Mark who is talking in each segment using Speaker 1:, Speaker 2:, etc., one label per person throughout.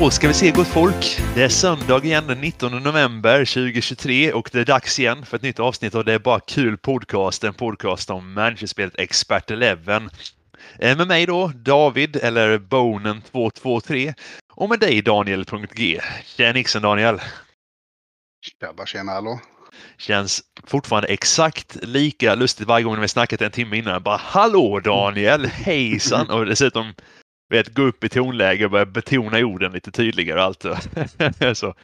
Speaker 1: Då ska vi se gott folk. Det är söndag igen den 19 november 2023 och det är dags igen för ett nytt avsnitt av Det är bara kul podcast. En podcast om managerspelet Expert 11. Eh, med mig då David eller Bonen 223 och med dig Daniel.g. Tjena Nixon Daniel!
Speaker 2: Tjabba tjena hallå!
Speaker 1: Känns fortfarande exakt lika lustigt varje gång vi snackat en timme innan. Bara hallå Daniel! Hejsan! Och dessutom vet, gå upp i tonläge och börja betona orden lite tydligare och allt. så.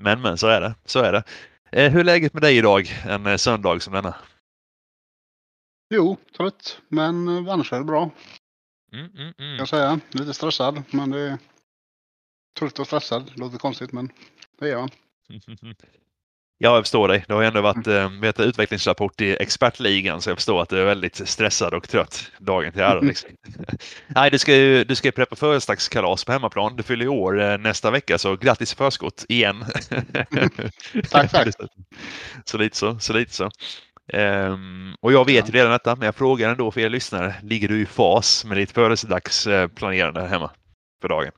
Speaker 1: Men men, så är det. Så är det. Eh, hur är läget med dig idag en eh, söndag som denna?
Speaker 2: Jo, trött. Men eh, annars är det bra.
Speaker 1: Mm, mm, mm.
Speaker 2: Jag säga. Lite stressad, men det är trött och stressad. Låter konstigt, men det är man.
Speaker 1: Ja, jag förstår dig. Det har ju ändå varit eh, vet, utvecklingsrapport i expertligan så jag förstår att du är väldigt stressad och trött dagen till ära. Liksom. Nej, du ska ju du ska preppa födelsedagskalas på hemmaplan. Du fyller år eh, nästa vecka så grattis i förskott igen.
Speaker 2: tack, tack.
Speaker 1: så lite så, så lite så. Um, och jag vet ju redan detta, men jag frågar ändå för er lyssnare. Ligger du i fas med ditt födelsedagsplanerande hemma för dagen?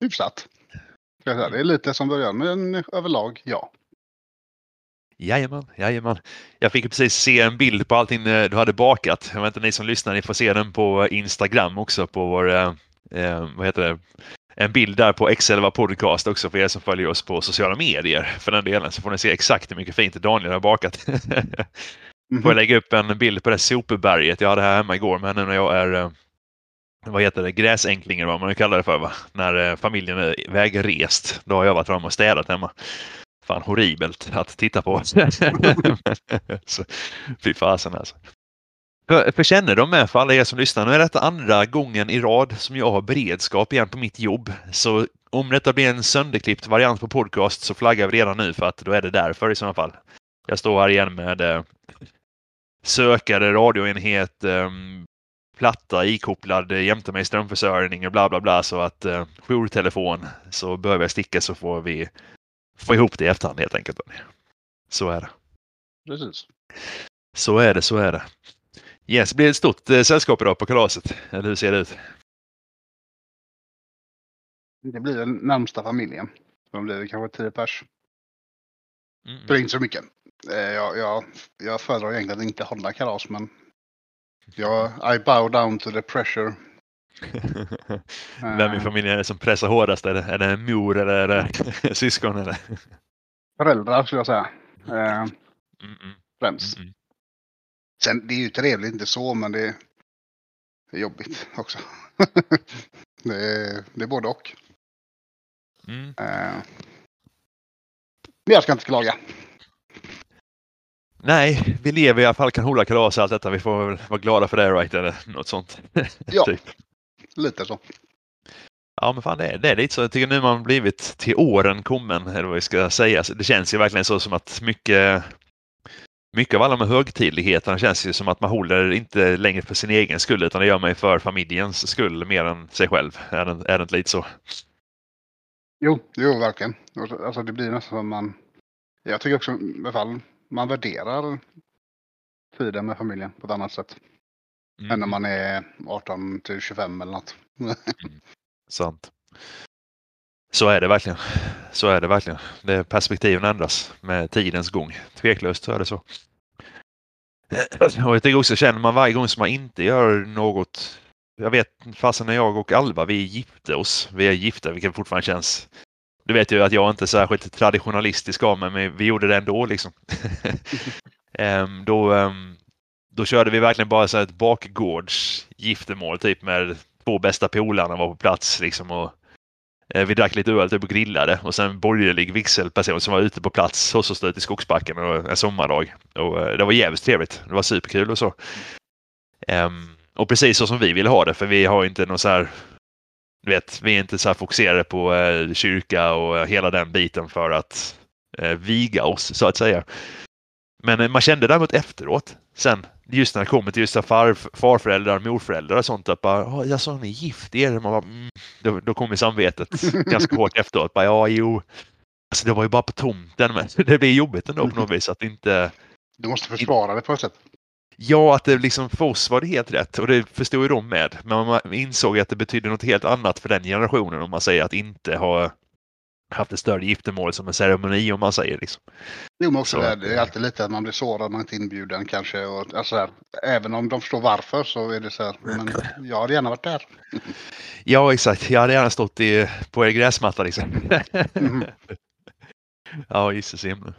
Speaker 2: Hyfsat. Det är lite som början, men överlag ja.
Speaker 1: Jajamän, jajamän. Jag fick precis se en bild på allting eh, du hade bakat. Jag vet inte, ni som lyssnar, ni får se den på Instagram också på vår, eh, eh vad heter det, en bild där på X11 Podcast också för er som följer oss på sociala medier. För den delen så får ni se exakt hur mycket fint Daniel har bakat. mm -hmm. Får jag lägga upp en bild på det sopberget jag hade här hemma igår med när jag är eh, vad heter det, Gräsänklingar vad man kallar det för va? När eh, familjen är vägrest. Då har jag varit framme och städat hemma. Fan horribelt att titta på. så, fy fasen alltså. För, för känner de med för alla er som lyssnar, nu är detta andra gången i rad som jag har beredskap igen på mitt jobb. Så om detta blir en sönderklippt variant på podcast så flaggar vi redan nu för att då är det därför i sådana fall. Jag står här igen med eh, sökare, radioenhet, eh, platta ikopplad jämte med strömförsörjning och bla bla bla så att eh, jourtelefon så behöver jag sticka så får vi få ihop det i efterhand helt enkelt. Så är det.
Speaker 2: Precis.
Speaker 1: Så är det, så är det. Yes, blir ett stort eh, sällskap idag på kalaset? Eller hur ser det ut?
Speaker 2: Det blir den närmsta familjen. De blir kanske tio pers. Mm. Det är inte så mycket. Eh, jag, jag, jag föredrar egentligen att inte hålla kalas men Ja, I bow down to the pressure.
Speaker 1: Vem i familjen är det som pressar hårdast? Är det, är det mor eller är det syskon? Eller?
Speaker 2: Föräldrar skulle jag säga. Eh, mm -mm. Främst. Mm Sen det är ju trevligt, inte så, men det är jobbigt också. det, är, det är både och. Mm. Eh, men jag ska inte klaga.
Speaker 1: Nej, vi lever i alla fall, kan hålla kalas och allt detta. Vi får väl vara glada för det, right? Eller något sånt.
Speaker 2: Ja, typ. lite så.
Speaker 1: Ja, men fan det är, det är lite så. Jag tycker nu man blivit till åren kommen, eller vad vi ska säga. Det känns ju verkligen så som att mycket, mycket av alla de här högtidligheterna känns ju som att man håller inte längre för sin egen skull, utan det gör man ju för familjens skull mer än sig själv. Är det, är det inte lite så?
Speaker 2: Jo, jo, verkligen. Alltså det blir nästan som man... Jag tycker också i alla fall man värderar tiden med familjen på ett annat sätt. Mm. Än när man är 18 till 25 eller något. mm.
Speaker 1: Sant. Så är det verkligen. Så är det verkligen. Det perspektiven ändras med tidens gång. Tveklöst så är det så. Och jag tycker också, känner man varje gång som man inte gör något. Jag vet fasen när jag och Alva, vi gifte oss. Vi är gifta, vilket fortfarande känns du vet ju att jag inte är särskilt traditionalistisk av mig, men vi gjorde det ändå liksom. um, då, um, då körde vi verkligen bara så ett bakgårds giftermål typ med två bästa polarna var på plats liksom och uh, vi drack lite öl typ och grillade och sen en borgerlig vigselperson som var ute på plats hos oss ute i skogsbacken och en sommardag. Och, uh, det var jävligt trevligt. Det var superkul och så. Um, och precis så som vi ville ha det, för vi har inte någon så här du vet, vi är inte så fokuserade på eh, kyrka och hela den biten för att eh, viga oss så att säga. Men eh, man kände däremot efteråt, sen just när det kommer till just far, farföräldrar, morföräldrar och sånt, att bara, jag sa ni gift er? Man bara, mm. då, då kommer samvetet ganska hårt efteråt. Bara, ja, jo, alltså, det var ju bara på tomten, men det blir jobbigt ändå på något vis att inte...
Speaker 2: Du måste försvara det på ett sätt.
Speaker 1: Ja, att det liksom för oss var det helt rätt och det förstod ju de med. Men man insåg att det betydde något helt annat för den generationen om man säger att inte ha haft ett större giftermål som en ceremoni om man säger. Liksom.
Speaker 2: Jo, men också det, det är alltid lite att man blir sårad, man är inte inbjuden kanske. Och, alltså här, även om de förstår varför så är det så här, men jag hade gärna varit där.
Speaker 1: ja, exakt. Jag hade gärna stått i, på er gräsmatta liksom. mm. ja, gisses himmel.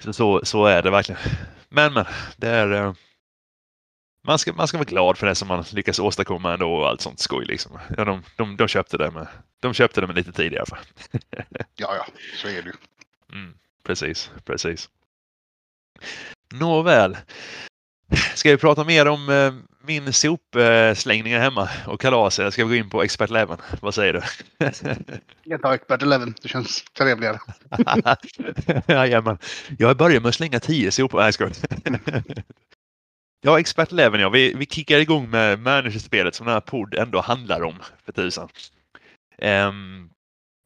Speaker 1: Så, så, så är det verkligen. Men, men, det är... Eh, man ska, man ska vara glad för det som man lyckas åstadkomma ändå och allt sånt skoj. Liksom. Ja, de, de, de, köpte det med, de köpte det med lite tid i alla fall.
Speaker 2: ja, ja, så är det ju.
Speaker 1: Mm, precis, precis. Nåväl. Ska vi prata mer om eh, min sopslängning hemma och kalas eller ska vi gå in på Expert Eleven? Vad säger du?
Speaker 2: Jag tar Expert Eleven, det känns trevligare.
Speaker 1: Jajamän. Jag börjar med att slänga tio sopor. Nej, jag. Ja, Expert Eleven ja. Vi, vi kickar igång med managerspelet som den här podd ändå handlar om för tusan. Um,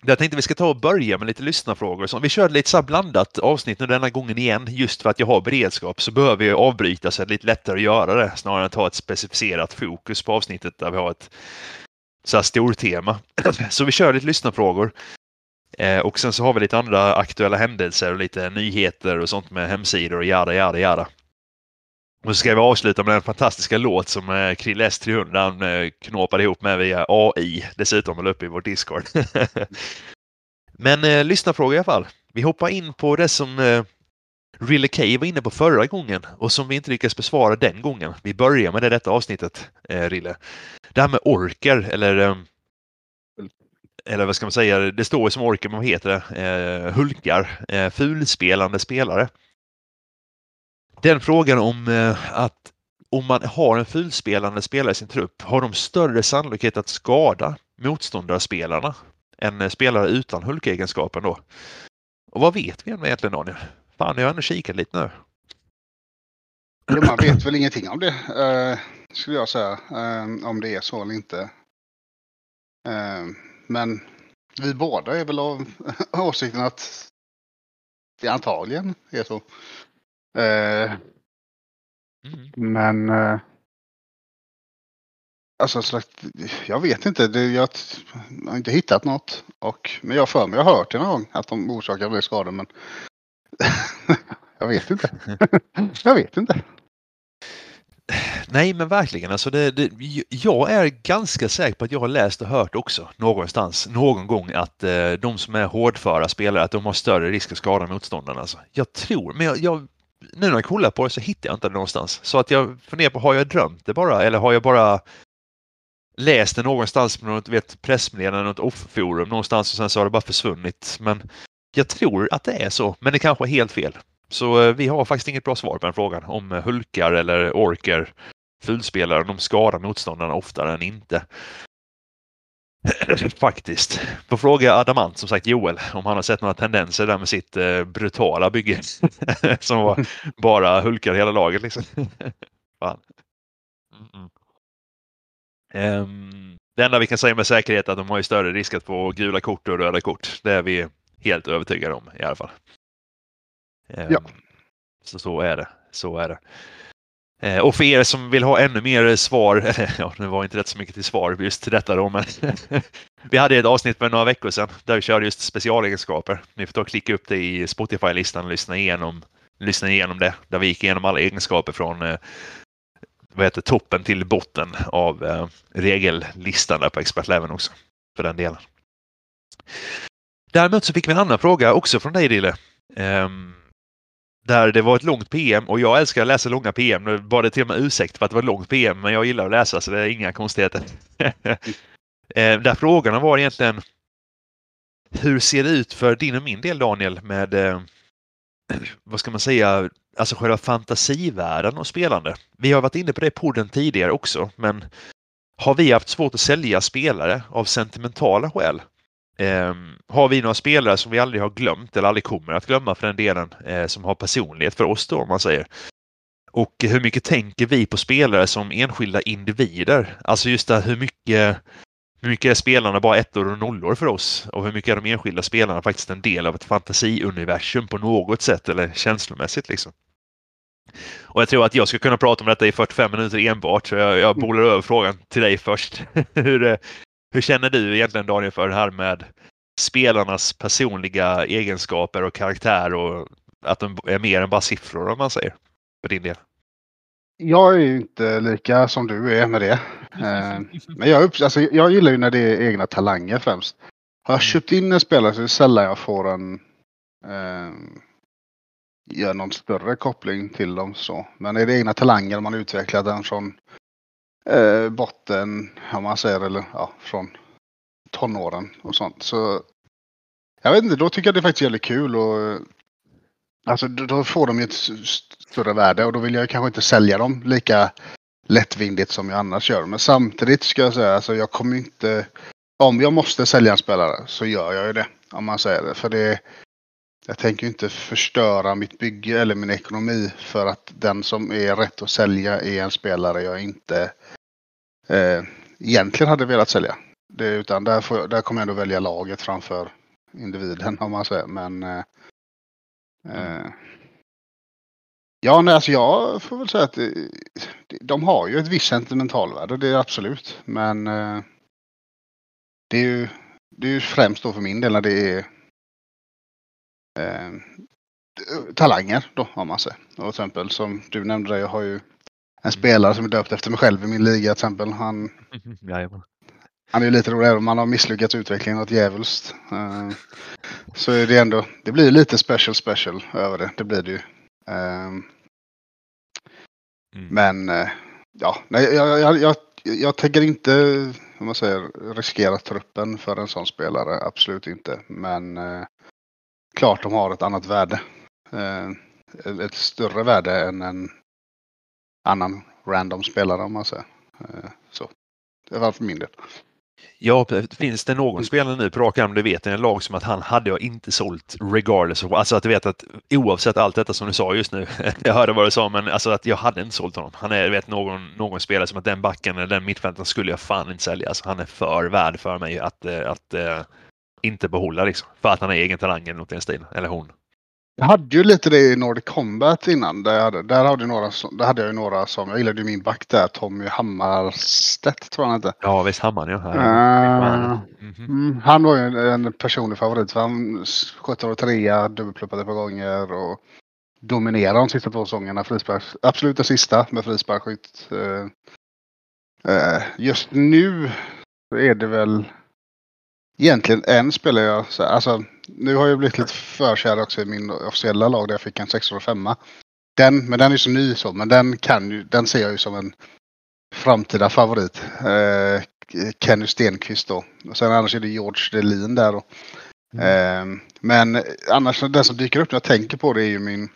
Speaker 1: jag tänkte vi ska ta och börja med lite lyssnarfrågor. Så vi körde lite så blandat avsnitt nu denna gången igen. Just för att jag har beredskap så behöver jag avbryta så det är lite lättare att göra det snarare än att ha ett specificerat fokus på avsnittet där vi har ett så här stortema. Så vi kör lite lyssnarfrågor. Eh, och sen så har vi lite andra aktuella händelser och lite nyheter och sånt med hemsidor och jada jada jada. Och så ska vi avsluta med den fantastiska låt som eh, Krille S300 eh, knåpade ihop med via AI. Dessutom eller uppe i vår Discord. Men eh, lyssnarfråga i alla fall. Vi hoppar in på det som eh, Rille K var inne på förra gången och som vi inte lyckades besvara den gången. Vi börjar med det detta avsnittet, eh, Rille. Det här med orker eller eh, eller vad ska man säga, det står ju som orker, men vad heter det? Eh, hulkar, eh, fulspelande spelare. Den frågan om eh, att om man har en fulspelande spelare i sin trupp, har de större sannolikhet att skada motståndarspelarna än eh, spelare utan hulkegenskapen då? Och vad vet vi egentligen Daniel? Fan, jag har ändå kikat lite nu.
Speaker 2: Jo, man vet väl ingenting om det, eh, skulle jag säga. Eh, om det är så eller inte. Eh, men vi båda är väl av åsikten att det antagligen är så. Eh, mm. Men eh, alltså slags, jag vet inte. Det, jag har inte hittat något. Och, men jag för mig, jag har hört det någon gång att de orsakar fler skador. Men jag vet inte. jag vet inte.
Speaker 1: Nej, men verkligen. Alltså det, det, jag är ganska säker på att jag har läst och hört också någonstans, någon gång, att eh, de som är hårdföra spelare, att de har större risk att skada motståndarna. Alltså. Jag tror, men jag, jag, nu när jag kollar på det så hittar jag inte det någonstans. Så att jag funderar på, har jag drömt det bara? Eller har jag bara läst det någonstans på något vet, pressmeddelande, något off-forum någonstans och sen så har det bara försvunnit. Men jag tror att det är så, men det kanske är helt fel. Så eh, vi har faktiskt inget bra svar på den frågan om eh, hulkar eller orker fulspelare, de skadar motståndarna oftare än inte. Faktiskt. På fråga Adamant, som sagt Joel, om han har sett några tendenser där med sitt eh, brutala bygge. som var bara hulkar hela laget liksom. Fan. Mm -mm. Um, det enda vi kan säga med säkerhet är att de har ju större risk att få gula kort och röda kort. Det är vi helt övertygade om i alla fall. Um, ja. Så så är det. Så är det. Eh, och för er som vill ha ännu mer svar, ja, det var inte rätt så mycket till svar just till detta då, men vi hade ett avsnitt för några veckor sedan där vi körde just specialegenskaper. Ni får ta och klicka upp det i Spotify-listan och lyssna igenom, lyssna igenom det, där vi gick igenom alla egenskaper från eh, vad heter, toppen till botten av eh, regellistan där på expertleven också, för den delen. Däremot så fick vi en annan fråga också från dig Dille. Um, där det var ett långt PM och jag älskar att läsa långa PM. Nu var det till och med ursäkt för att det var ett långt PM, men jag gillar att läsa så det är inga konstigheter. Eh, där frågorna var egentligen hur ser det ut för din och min del Daniel med eh, vad ska man säga, alltså själva fantasivärlden och spelande. Vi har varit inne på det i podden tidigare också, men har vi haft svårt att sälja spelare av sentimentala skäl? Eh, har vi några spelare som vi aldrig har glömt eller aldrig kommer att glömma för den delen eh, som har personlighet för oss då om man säger. Och hur mycket tänker vi på spelare som enskilda individer? Alltså just det hur mycket hur mycket är spelarna bara ettor och nollor för oss? Och hur mycket är de enskilda spelarna faktiskt en del av ett fantasiuniversum på något sätt eller känslomässigt liksom? Och jag tror att jag ska kunna prata om detta i 45 minuter enbart. Så jag, jag bollar över frågan till dig först. hur, eh, hur känner du egentligen Daniel för det här med spelarnas personliga egenskaper och karaktär och att de är mer än bara siffror om man säger? För din del.
Speaker 2: Jag är ju inte lika som du är med det. Eh, men jag, alltså, jag gillar ju när det är egna talanger främst. Har jag köpt in en spelare så är det sällan jag får en eh, gör någon större koppling till dem så. Men är det egna talanger man utvecklar den från eh, botten, om man säger, eller ja, från tonåren och sånt. Så jag vet inte, då tycker jag det är faktiskt jävligt kul och eh, alltså då får de ju ett större värde och då vill jag kanske inte sälja dem lika lättvindigt som jag annars gör. Men samtidigt ska jag säga, alltså jag kommer inte, om jag måste sälja en spelare så gör jag ju det. Om man säger det. För det, jag tänker inte förstöra mitt bygge eller min ekonomi för att den som är rätt att sälja är en spelare jag inte eh, egentligen hade velat sälja. Det, utan där, får, där kommer jag ändå välja laget framför individen om man säger. Men eh, eh, Ja, nej, alltså jag får väl säga att det, de har ju ett visst sentimentalvärde, det är absolut. Men eh, det är ju det är främst då för min del när det är eh, talanger då, om man säger. Och till exempel som du nämnde, jag har ju en spelare som är döpt efter mig själv i min liga till exempel. Han, han är ju lite rolig, även om man har misslyckats utvecklingen något djävulskt. Uh, så är det ändå, det blir lite special special över det. Det blir det ju. Uh, mm. Men uh, ja, nej, jag, jag, jag, jag tänker inte, om man säger, riskera truppen för en sån spelare. Absolut inte. Men klart de har ett annat värde. ett större värde än en annan random spelare om man säger. Eh, så. Det var för min del.
Speaker 1: Ja, finns det någon spelare nu på rak arm, det vet en lag som att han hade jag inte sålt regardless. of, Alltså att du vet att oavsett allt detta som du sa just nu, jag hörde vad du sa, men alltså att jag hade inte sålt honom. Han är, vet någon, någon spelare som att den backen eller den mittfältaren skulle jag fan inte sälja. Alltså han är för värd för mig att, eh, att, att inte behålla liksom. För att han är egen talang eller något i den stilen. Eller hon.
Speaker 2: Jag hade ju lite det i Nordic Combat innan. Där, där, hade, några, där hade jag ju några som, jag gillade ju min back där, Tommy Hammarstedt tror jag han hette.
Speaker 1: Ja visst, Hammar ja.
Speaker 2: Uh, mm -hmm. Han var ju en, personlig favorit för han sköt och trea, dubbelpluppade ett par gånger och dominerade de sista två säsongerna. Absolut den sista med frisparksskytt. Uh, uh, just nu är det väl egentligen en spelare jag, alltså nu har jag blivit lite förkär också i min officiella lag där jag fick en 605. Den, men den är så ny så, men den kan ju, den ser jag ju som en framtida favorit. Eh, Kenny Stenqvist då. Och sen annars är det George Delin där då. Mm. Eh, men annars den som dyker upp när jag tänker på det är ju min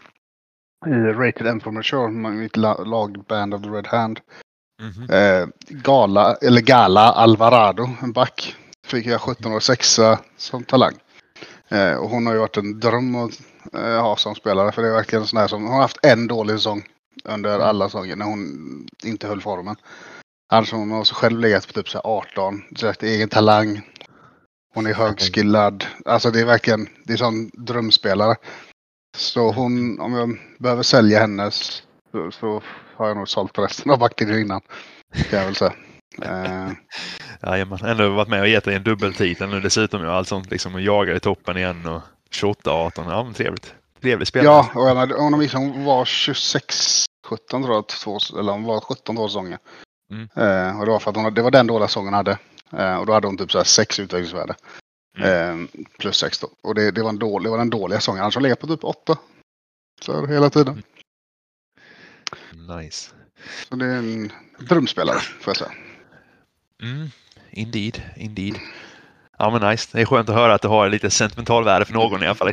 Speaker 2: Rated M for Mature, mitt lag Band of the Red Hand. Mm -hmm. eh, Gala, eller Gala Alvarado, en back. Fick jag 17 år sexa som talang. Eh, och hon har ju varit en dröm att eh, ha som spelare. För det är verkligen en sån här som, hon har haft en dålig säsong under mm. alla säsonger när hon inte höll formen. Alltså hon har själv legat på typ så 18, direkt egen talang. Hon är högskillad. Alltså det är verkligen, det är sån drömspelare. Så hon, om jag behöver sälja hennes så, så har jag nog sålt resten av backen innan. Kan jag väl säga.
Speaker 1: Uh, Jajamän, ändå varit med och gett dig en dubbeltitel nu dessutom. Ja, allt sånt liksom och jagar i toppen igen och 28-18. Ja, men trevligt. Trevlig spelare.
Speaker 2: Ja, och jag, hon, hon var 26, 17 tror jag, två, eller hon var 17 två säsonger. Mm. Uh, och det var för att hon, det var den dåliga säsongen hon hade. Uh, och då hade hon typ så här sex utvecklingsvärde. Mm. plus sex då. Och det, det, var en dålig, det var den dåliga säsongen. Annars har hon legat på typ åtta. Så hela tiden.
Speaker 1: Nice.
Speaker 2: Så det är en drömspelare får jag säga.
Speaker 1: Mm, indeed, indeed. Ja men nice. Det är skönt att höra att du har lite sentimentalvärde för någon i alla fall.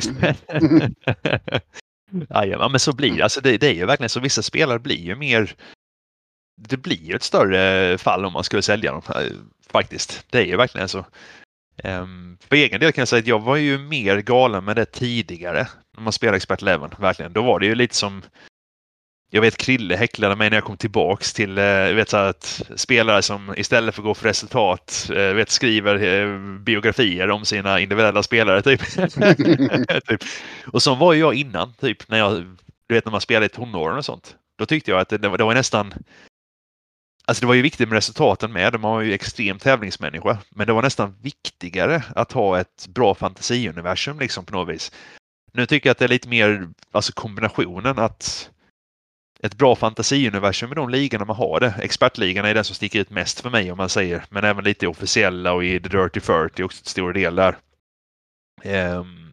Speaker 1: ja, men så blir det. Alltså det, det är ju verkligen så. Vissa spelare blir ju mer det blir ju ett större fall om man skulle sälja dem eh, faktiskt. Det är ju verkligen så. Um, för egen del kan jag säga att jag var ju mer galen med det tidigare när man spelade Expert Eleven. Verkligen. Då var det ju lite som jag vet Krille häcklade mig när jag kom tillbaks till eh, vet, så att spelare som istället för att gå för resultat eh, vet, skriver eh, biografier om sina individuella spelare. Typ. typ. Och så var jag innan, typ, när jag du vet när man spelar i tonåren och sånt. Då tyckte jag att det, det var nästan Alltså det var ju viktigt med resultaten med, man var ju extrem tävlingsmänniska. Men det var nästan viktigare att ha ett bra fantasiuniversum liksom på något vis. Nu tycker jag att det är lite mer, alltså kombinationen att ett bra fantasiuniversum i de ligorna man har det. Expertligan är den som sticker ut mest för mig om man säger, men även lite officiella och i The Dirty 40 också till stor del där. Um,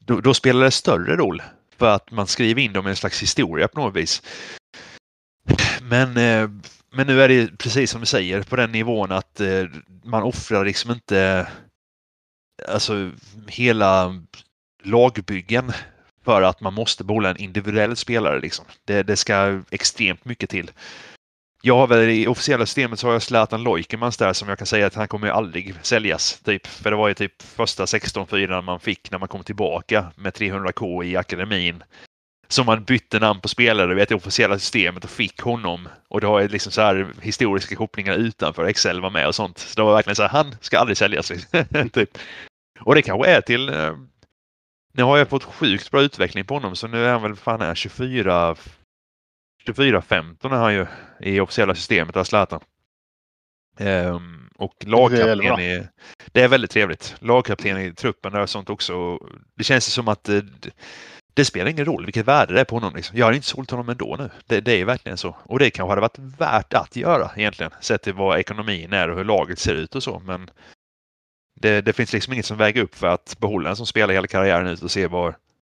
Speaker 1: då, då, spelar det större roll för att man skriver in dem i en slags historia på något vis. Men, eh, men nu är det precis som du säger på den nivån att eh, man offrar liksom inte alltså hela lagbyggen för att man måste bolla en individuell spelare. Liksom. Det, det ska extremt mycket till. Jag har väl i officiella systemet så har jag Zlatan Loikemans där som jag kan säga att han kommer ju aldrig säljas. Typ. För det var ju typ första 16-4 man fick när man kom tillbaka med 300k i akademin. Som man bytte namn på spelare vet, i officiella systemet och fick honom. Och det har ju liksom så här historiska kopplingar utanför Excel var med och sånt. Så det var verkligen så här, han ska aldrig säljas. Liksom. typ. Och det kanske är till eh, nu har jag fått sjukt bra utveckling på honom så nu är han väl fan är 24 24-15 är han ju i officiella systemet av Zlatan. Um, och lagkapten är, är, det är väldigt trevligt. Lagkapten i truppen och sånt också. Det känns som att det, det, spelar ingen roll vilket värde det är på honom. Liksom. Jag har inte sålt honom ändå nu. Det, det är verkligen så. Och det kanske hade varit värt att göra egentligen. Sett till vad ekonomin är och hur laget ser ut och så. Men det, det, finns liksom inget som väger upp för att behålla en som spelar hela karriären ut och se var,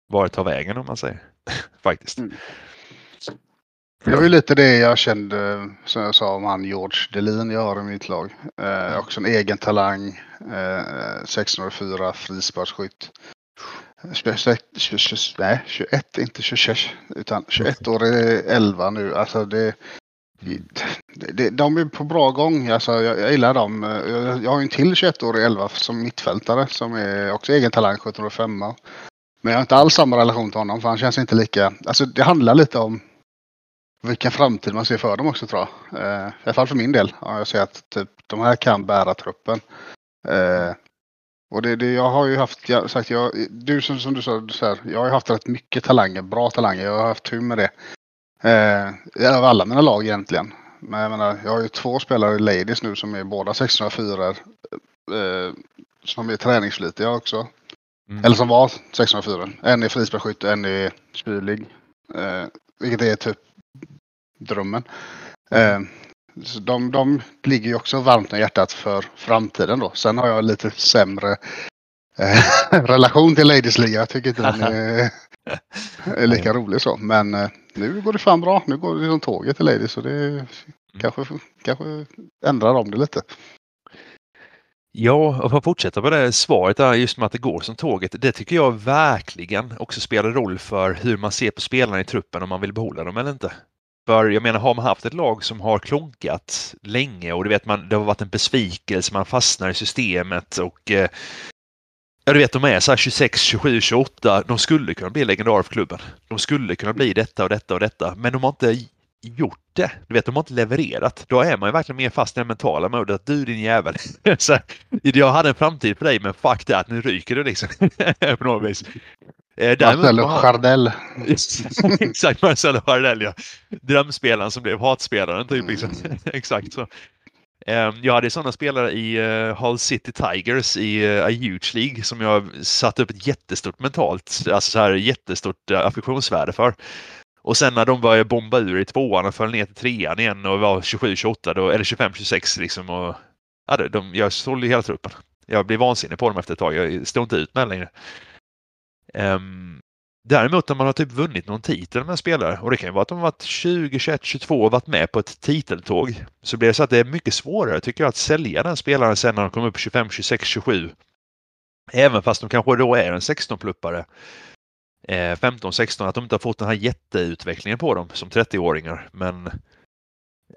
Speaker 1: var det tar vägen om man säger. Faktiskt. Mm.
Speaker 2: Det var ju lite det jag kände som jag sa om han George Delin jag har i mitt lag. Eh, också en egen talang. Eh, 1604 frisparksskytt. Nej, 21, inte 26 utan 21 år är 11 nu. Alltså det, de är på bra gång. Alltså, jag, jag gillar dem. Jag, har en till 21-årig 11 som mittfältare som är också egen talang 1705. Men jag har inte alls samma relation till honom för han känns inte lika. Alltså det handlar lite om vilken framtid man ser för dem också tror jag. Eh, I alla fall för min del. Ja, jag ser att typ, de här kan bära truppen. Eh, och det, det, jag har ju haft, jag, sagt, jag, du som, som du sa, så här, jag har ju haft rätt mycket talanger, bra talanger. Jag har haft tur med det. Eh, över alla mina lag egentligen. Men jag menar, jag har ju två spelare i Ladies nu som är båda 604 eh, som är träningsflitiga också. Mm. Eller som var 604. En är frisparksskytt och en är spylig. Eh, vilket är typ drömmen. Eh, så de, de ligger ju också varmt om hjärtat för framtiden då. Sen har jag lite sämre eh, relation till Ladies Liga. Jag tycker inte den är lika rolig så. Men eh, nu går det fan bra. Nu går det som tåget till Ladies så det mm. kanske, kanske ändrar om det lite.
Speaker 1: Ja, och för att fortsätta på det svaret där, just med att det går som tåget. Det tycker jag verkligen också spelar roll för hur man ser på spelarna i truppen om man vill behålla dem eller inte. För jag menar, har man haft ett lag som har klonkat länge och du vet, man, det har varit en besvikelse, man fastnar i systemet och eh, Ja, du vet, de är så här 26, 27, 28. De skulle kunna bli legendarer för klubben. De skulle kunna bli detta och detta och detta, men de har inte gjort det. Du vet, de har inte levererat. Då är man ju verkligen mer fast i den mentala modet att du din jävel. så, jag hade en framtid på dig, men fuck det, att nu ryker du liksom. på något vis.
Speaker 2: Eh, Marcelo Jardel.
Speaker 1: Exakt, Marcelo Jardel ja. Drömspelaren som blev hatspelaren typ. Liksom. Exakt så. Ehm, jag hade sådana spelare i eh, Hull City Tigers i eh, A Huge League som jag satte upp ett jättestort mentalt, alltså så här jättestort eh, affektionsvärde för. Och sen när de började bomba ur i tvåan och föll ner till trean igen och var 27-28 eller 25-26 liksom. Och, ja, de, jag sålde hela truppen. Jag blev vansinnig på dem efter ett tag. Jag stod inte ut med längre. Um, Däremot när man har typ vunnit någon titel med en spelare och det kan ju vara att de har varit 20, 21, 22 och varit med på ett titeltåg. Så blir det så att det är mycket svårare tycker jag att sälja den spelaren sen när de kommer upp 25, 26, 27. Även fast de kanske då är en 16-pluppare. 15, 16, att de inte har fått den här jätteutvecklingen på dem som 30-åringar. Men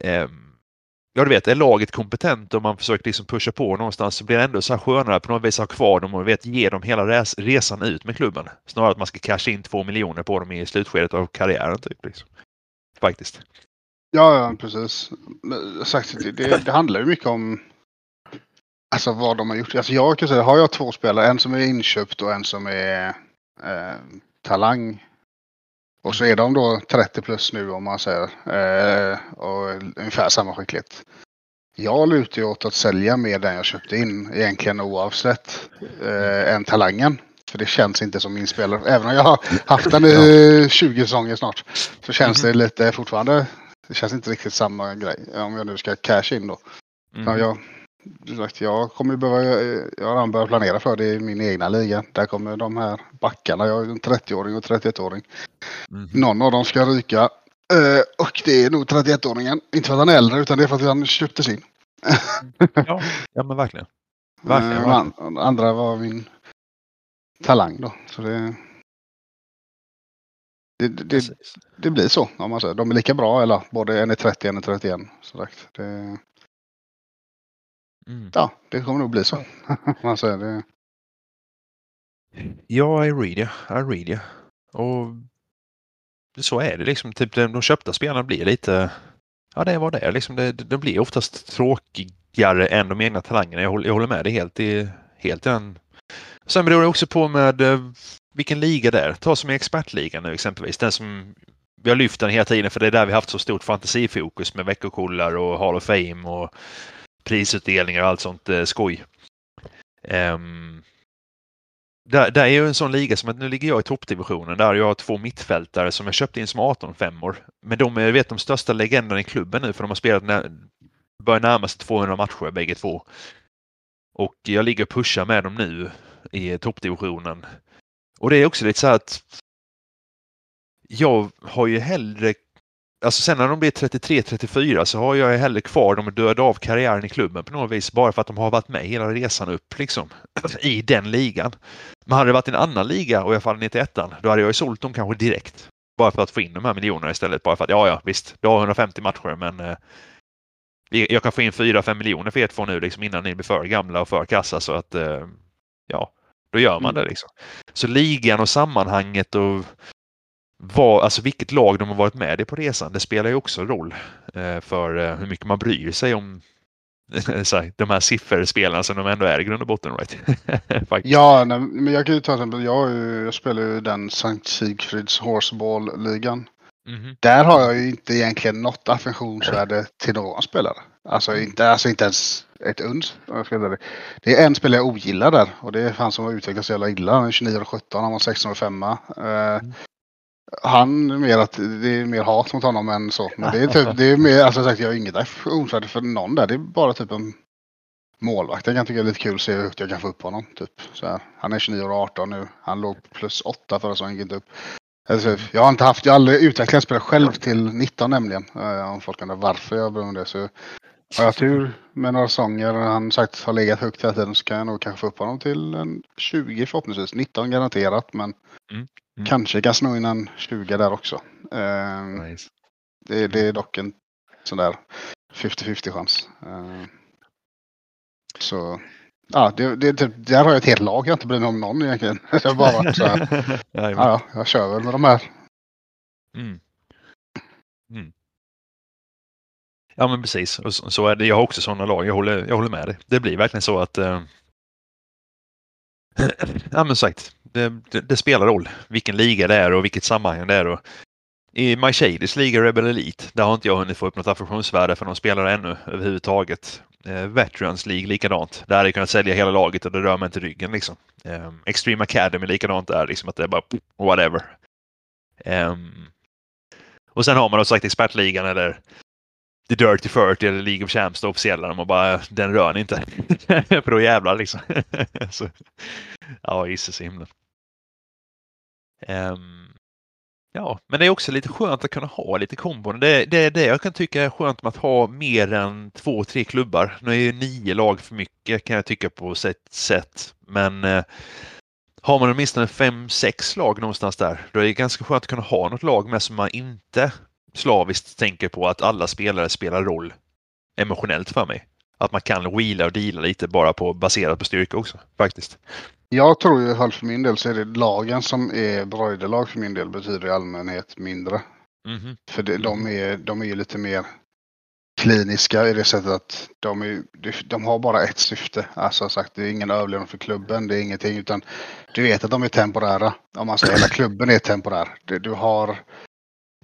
Speaker 1: eh, ja, du vet, är laget kompetent och man försöker liksom pusha på någonstans så blir det ändå så här skönare på något vis att ha kvar dem och vet, ge dem hela res resan ut med klubben. Snarare att man ska casha in två miljoner på dem i slutskedet av karriären. Typ, liksom. Faktiskt.
Speaker 2: Ja, ja precis. Sagt, det, det, det handlar ju mycket om alltså, vad de har gjort. Alltså, jag kan säga, har jag två spelare, en som är inköpt och en som är eh, talang och så är de då 30 plus nu om man säger. Eh, och ungefär samma skicklighet. Jag lutar ju åt att sälja mer den jag köpte in egentligen oavsett eh, än talangen. För det känns inte som min spelare. Även om jag har haft den i 20 säsonger snart. Så känns det lite fortfarande. Det känns inte riktigt samma grej. Om jag nu ska casha in då. Mm. Jag, jag kommer behöva, jag har redan börjat planera för det i min egna liga. Där kommer de här backarna. Jag är en 30-åring och 31-åring. Mm. Någon av dem ska ryka. Uh, och det är nog 31-åringen. Inte för att han är äldre utan det är för att han köptes in.
Speaker 1: ja, ja, men verkligen. verkligen,
Speaker 2: uh, verkligen. andra var min talang då. Så det, det, det, det, blir så om man säger. De är lika bra eller både en är 30 en är 31. Så sagt. Det, mm. Ja, det kommer nog bli så. man säger det.
Speaker 1: Ja, I read you. I read you. Och så är det liksom. Typ de köpta spelarna blir lite... Ja, det är vad det är. Liksom det, det blir oftast tråkigare än de egna talangerna. Jag håller, jag håller med dig helt i, helt i den Sen beror det också på med eh, vilken liga det är. Ta som i expertligan nu exempelvis. Den som vi har lyft den hela tiden för det är där vi haft så stort fantasifokus med veckokollar och Hall of Fame och prisutdelningar och allt sånt eh, skoj. Um, där, där är ju en sån liga som att nu ligger jag i toppdivisionen där jag har två mittfältare som jag köpte in som 18 femmor. Men de är vet, de största legenderna i klubben nu för de har spelat när, börjar närma sig 200 matcher bägge två. Och jag ligger och pushar med dem nu i toppdivisionen. Och det är också lite så att jag har ju hellre Alltså sen när de blir 33-34 så har jag hellre kvar dem och döda av karriären i klubben på något vis bara för att de har varit med hela resan upp liksom i den ligan. Men hade det varit en annan liga och jag faller ner till ettan, då hade jag ju sålt dem kanske direkt. Bara för att få in de här miljonerna istället. Bara för att ja, ja, visst, du har 150 matcher men eh, jag kan få in 4-5 miljoner för er två nu liksom innan ni blir för gamla och för kassa så att eh, ja, då gör man mm. det liksom. Så ligan och sammanhanget och vad, alltså vilket lag de har varit med i på resan, det spelar ju också roll eh, för eh, hur mycket man bryr sig om de här sifferspelarna som de ändå är i grund och botten. Right?
Speaker 2: ja, nej, men jag kan ju ta exempel, jag, jag spelar ju den Sankt Sigfrids Horseball-ligan. Mm. Där har jag ju inte egentligen något affektionsvärde till någon spelare. Alltså mm. inte, alltså inte ens ett uns. Det är en spelare jag ogillar där och det är han som har utvecklats så jävla illa. Han är 29 och 17, han var 16 och 5. Uh, mm. Han mer att det är mer hat mot honom än så. Men det är typ, det är mer, alltså sagt jag har inget affektionsvärde för någon där. Det är bara typ en målvakt. Jag kan tycka det är lite kul att se hur högt jag kan få upp honom. Typ. Så här. Han är 29 och 18 nu. Han låg plus 8 förra säsongen, gick inte upp. Alltså, jag har inte haft, jag har aldrig utvecklat spelare själv till 19 nämligen. Eh, om folk undrar varför jag behöver det. Så har jag tur med några säsonger han sagt har legat högt hela tiden så kan jag nog kanske få upp honom till en 20 förhoppningsvis. 19 garanterat men mm. Mm. kanske kan sno in en 20 där också. Uh, nice. det, det, är dock en sån där 50-50 chans. Uh, så Ja, det, det, det, där har jag ett helt lag jag inte bryr mig om någon egentligen. Jag bara så här, ja, jag kör väl med de här. Mm.
Speaker 1: Mm. Ja men precis, och så, så, är det. Jag har också sådana lag. Jag håller, jag håller med dig. Det blir verkligen så att eh... Ja men sagt, det, det, det, spelar roll vilken liga det är och vilket sammanhang det är. Och I My Shadys liga Rebel Elite, där har inte jag hunnit få upp något affektionsvärde för någon spelare ännu överhuvudtaget. Eh, Veterans League likadant. Där hade jag kunnat sälja hela laget och det rör mig inte ryggen liksom. Eh, Extreme Academy likadant där, liksom att det är bara whatever. Eh, och sen har man då sagt expertligan eller The Dirty 30 eller League of Champs, det officiella. De bara, den rör ni inte. För då jävlar liksom. så, ja, gisses i himlen. Um, Ja, men det är också lite skönt att kunna ha lite kombon. Det, det är det jag kan tycka är skönt med att ha mer än två, tre klubbar. Nu är ju nio lag för mycket kan jag tycka på sätt sätt. Men eh, har man åtminstone fem, sex lag någonstans där, då är det ganska skönt att kunna ha något lag med som man inte slaviskt tänker på att alla spelare spelar roll emotionellt för mig. Att man kan wheela och deala lite bara på baserat på styrka också faktiskt.
Speaker 2: Jag tror i alla för min del så är det lagen som är broiderlag för min del betyder i allmänhet mindre. Mm. För det, de, är, de är ju lite mer kliniska i det sättet att de, är, de har bara ett syfte. Alltså sagt, det är ingen överlevnad för klubben, det är ingenting utan du vet att de är temporära. Om man säger hela klubben är temporär. Du har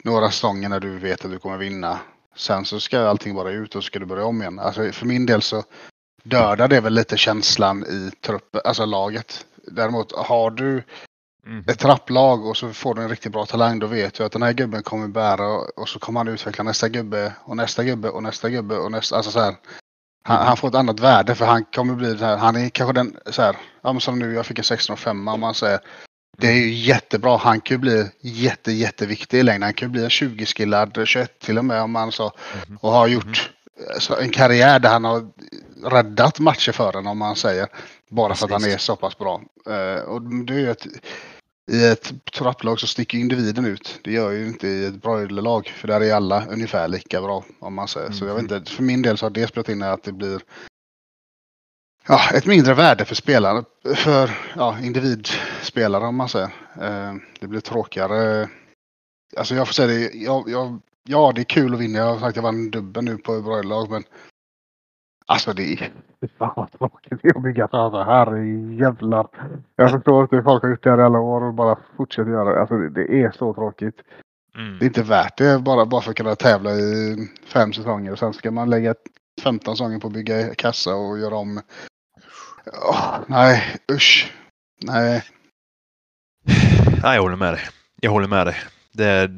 Speaker 2: några säsonger när du vet att du kommer vinna. Sen så ska allting bara ut och så ska du börja om igen. Alltså för min del så dödar det väl lite känslan i truppen, alltså laget. Däremot har du Mm. Ett trapplag och så får du en riktigt bra talang. Då vet du att den här gubben kommer bära och så kommer han utveckla nästa gubbe och nästa gubbe och nästa gubbe och nästa. Alltså så här, han, mm. han, får ett annat värde för han kommer bli så här. Han är kanske den så här. Ja, men som nu jag fick en 16,5 om man säger. Det är ju jättebra. Han kan ju bli jätte, jätteviktig i längden. Han kan ju bli en 20-skillad, 21 till och med om man så. Mm. Och har gjort mm. en karriär där han har räddat matcher för en om man säger. Bara för att han är så pass bra. Uh, och det är ett, i ett trapplag så sticker individen ut. Det gör ju inte i ett broilerlag. För där är alla ungefär lika bra om man säger. Mm. Så jag vet inte, för min del så har det spelat in att det blir ja, ett mindre värde för spelare. För ja, individspelare om man säger. Uh, det blir tråkigare. Alltså jag får säga det, jag, jag, ja det är kul att vinna. Jag har sagt att jag vann dubbel nu på broilerlag men Alltså det är... Fan vad tråkigt det är att bygga framför. Herrejävlar. Jag förstår inte hur folk har gjort det här i alla år och bara fortsätter göra det. Alltså det, det är så tråkigt. Mm. Det är inte värt det bara, bara för att kunna tävla i fem säsonger. Och sen ska man lägga 15 säsonger på att bygga kassa och göra om. Oh, nej, usch. Nej.
Speaker 1: Nej, jag håller med dig. Jag håller med dig. Det,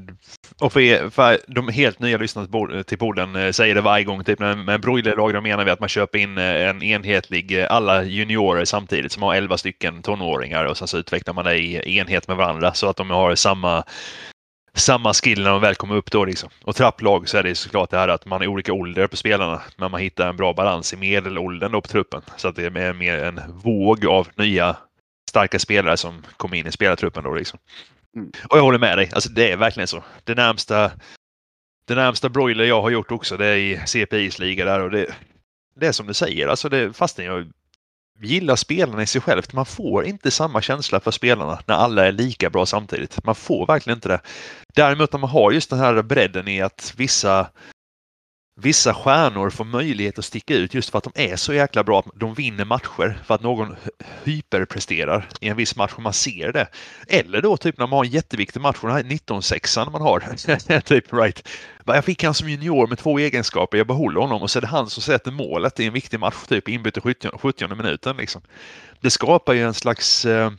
Speaker 1: och för, för de helt nya lyssnarna till podden eh, säger det varje gång. Typ, med broilerlag då menar vi att man köper in eh, en enhetlig, eh, alla juniorer samtidigt som har 11 stycken tonåringar och sen så utvecklar man det i enhet med varandra så att de har samma samma skill när de väl kommer upp då liksom. Och trapplag så är det såklart det här att man är olika ålder på spelarna men man hittar en bra balans i medelåldern då på truppen. Så att det är mer en våg av nya starka spelare som kommer in i spelartruppen då liksom. Mm. Och jag håller med dig, alltså det är verkligen så. Det närmsta, det närmsta broiler jag har gjort också det är i CPIs liga där och det, det är som du säger, alltså det, fastän jag gillar spelarna i sig självt, man får inte samma känsla för spelarna när alla är lika bra samtidigt. Man får verkligen inte det. Däremot när man har just den här bredden i att vissa vissa stjärnor får möjlighet att sticka ut just för att de är så jäkla bra att de vinner matcher för att någon hyperpresterar i en viss match och man ser det. Eller då typ när man har en jätteviktig match, den här 19-6an man har. typ right. Jag fick han som junior med två egenskaper, jag behåller honom och så är det han som sätter målet i en viktig match, typ inbyte 70, 70 minuten. Liksom. Det skapar ju en slags eh,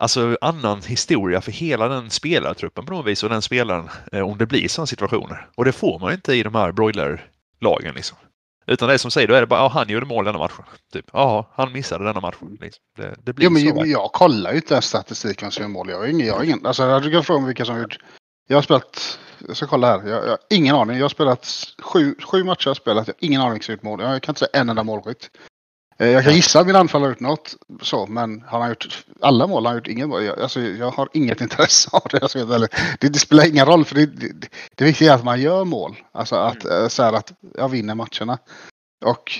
Speaker 1: alltså annan historia för hela den spelartruppen på något vis och den spelaren eh, om det blir sådana situationer. Och det får man inte i de här broiler-lagen liksom. Utan det är som säger, då är det bara, ja, han gjorde mål denna matchen. Typ, ja, han missade denna matchen. Liksom. Det, det blir
Speaker 2: jo, men så. Jag kollar ju inte ens statistiken som gör mål. Jag har ingen, jag har ingen, alltså du kan fråga vilka som gjort. Jag har spelat, jag ska kolla här, jag, jag har ingen aning. Jag har spelat sju, sju matcher, jag har spelat, jag har ingen aning vilka som gjort mål. Jag kan inte säga en enda målskytt. Eh, jag kan gissa att min anfallare har gjort något så, men har han gjort alla mål? Han har gjort inget mål. Jag, alltså, jag har inget intresse av det. Det, det spelar ingen roll för det, det, det viktiga är att man gör mål. Alltså att, mm. Eh, så här, att jag vinner matcherna. Och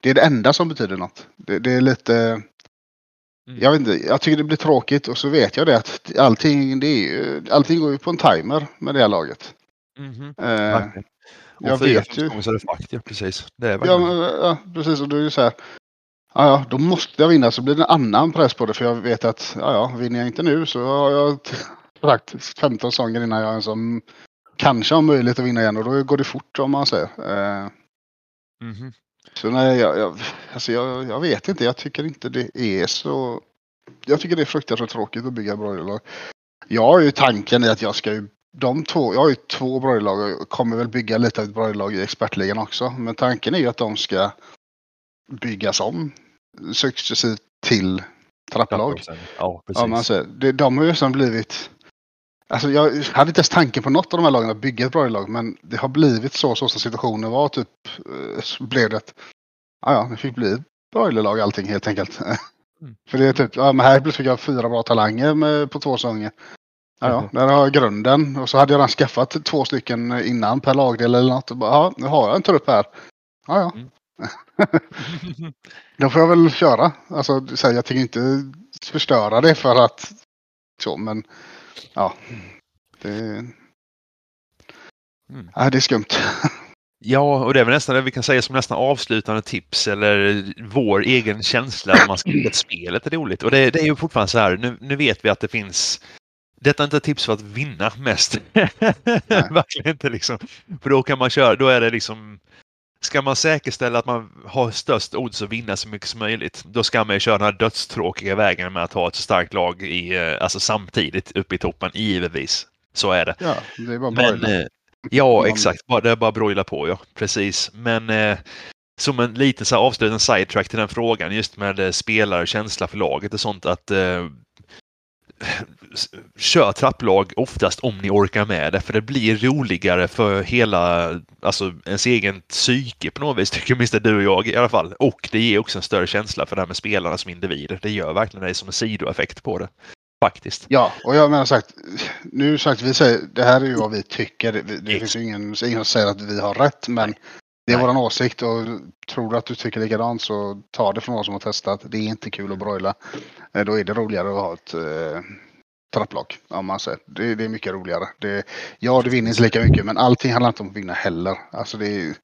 Speaker 2: det är det enda som betyder något. Det, det är lite... Mm. Jag vet inte, jag tycker det blir tråkigt och så vet jag det att allting, det är, allting går ju på en timer med det här laget.
Speaker 1: Mm eh, jag vet ju. Så är det fakt, ja, precis. Det är
Speaker 2: ja, men, ja, precis. Och det är ju så här ja, ja, då måste jag vinna så blir det en annan press på det för jag vet att ja, ja, vinner jag inte nu så har jag sagt 15 säsonger innan jag ens har, kanske har möjlighet att vinna igen och då går det fort om man säger. Eh, mm -hmm. Så nej, jag, jag, alltså jag, jag vet inte. Jag tycker inte det är så. Jag tycker det är fruktansvärt tråkigt att bygga broilerlag. Jag har ju tanken i att jag ska ju de två, jag har ju två broilerlag och kommer väl bygga lite av ett broilerlag i expertligan också. Men tanken är ju att de ska byggas om successivt till trapplag. Ja, precis. Ja, det, de har ju nästan blivit... Alltså jag hade inte ens tanken på något av de här lagen att bygga ett bra lag, men det har blivit så, så som situationen var. Typ så eh, blev det att ja, ja, det fick bli ett broilerlag allting helt enkelt. Mm. För det är typ, ja men här fick jag fyra bra talanger med, på två säsonger. Ja, ja, där har jag grunden. Och så hade jag redan skaffat två stycken innan per lagdel eller något. Och bara, ja, nu har jag en trupp här. Ja, ja. Mm. Då får jag väl köra. Alltså, så jag tänker inte förstöra det för att så, men ja. Det, mm. ja, det är skumt.
Speaker 1: Ja, och det är väl nästan det vi kan säga som nästan avslutande tips eller vår egen känsla om man ska att spelet är roligt. Och det, det, är ju fortfarande så här, nu, nu vet vi att det finns detta är inte ett tips för att vinna mest. Verkligen inte liksom. För då kan man köra, då är det liksom Ska man säkerställa att man har störst odds att vinna så mycket som möjligt, då ska man ju köra den här dödstråkiga vägen med att ha ett starkt lag i, eh, alltså samtidigt uppe i toppen, givetvis. Så är det.
Speaker 2: Ja, det är bara Men, eh,
Speaker 1: Ja, exakt. Det är bara broila på, ja. Precis. Men eh, som en liten så här avslutande sidetrack till den frågan, just med eh, spelare, känsla för laget och sånt, att eh, kör trapplag oftast om ni orkar med det, för det blir roligare för hela, alltså ens egen psyke på något vis, tycker åtminstone du och jag i alla fall. Och det ger också en större känsla för det här med spelarna som individer. Det gör verkligen det som en sidoeffekt på det. Faktiskt.
Speaker 2: Ja, och jag menar sagt, nu sagt, vi säger, det här är ju vad vi tycker. Det, det finns ju ingen, ingen som säger att vi har rätt, men det är vår åsikt och tror du att du tycker likadant så ta det från någon som har testat. Det är inte kul att broila. Eh, då är det roligare att ha ett eh, trapplag. Om man säger. Det, det, är mycket roligare. Det, ja, du vinner inte lika mycket men allting handlar inte om att vinna heller. Alltså det, är,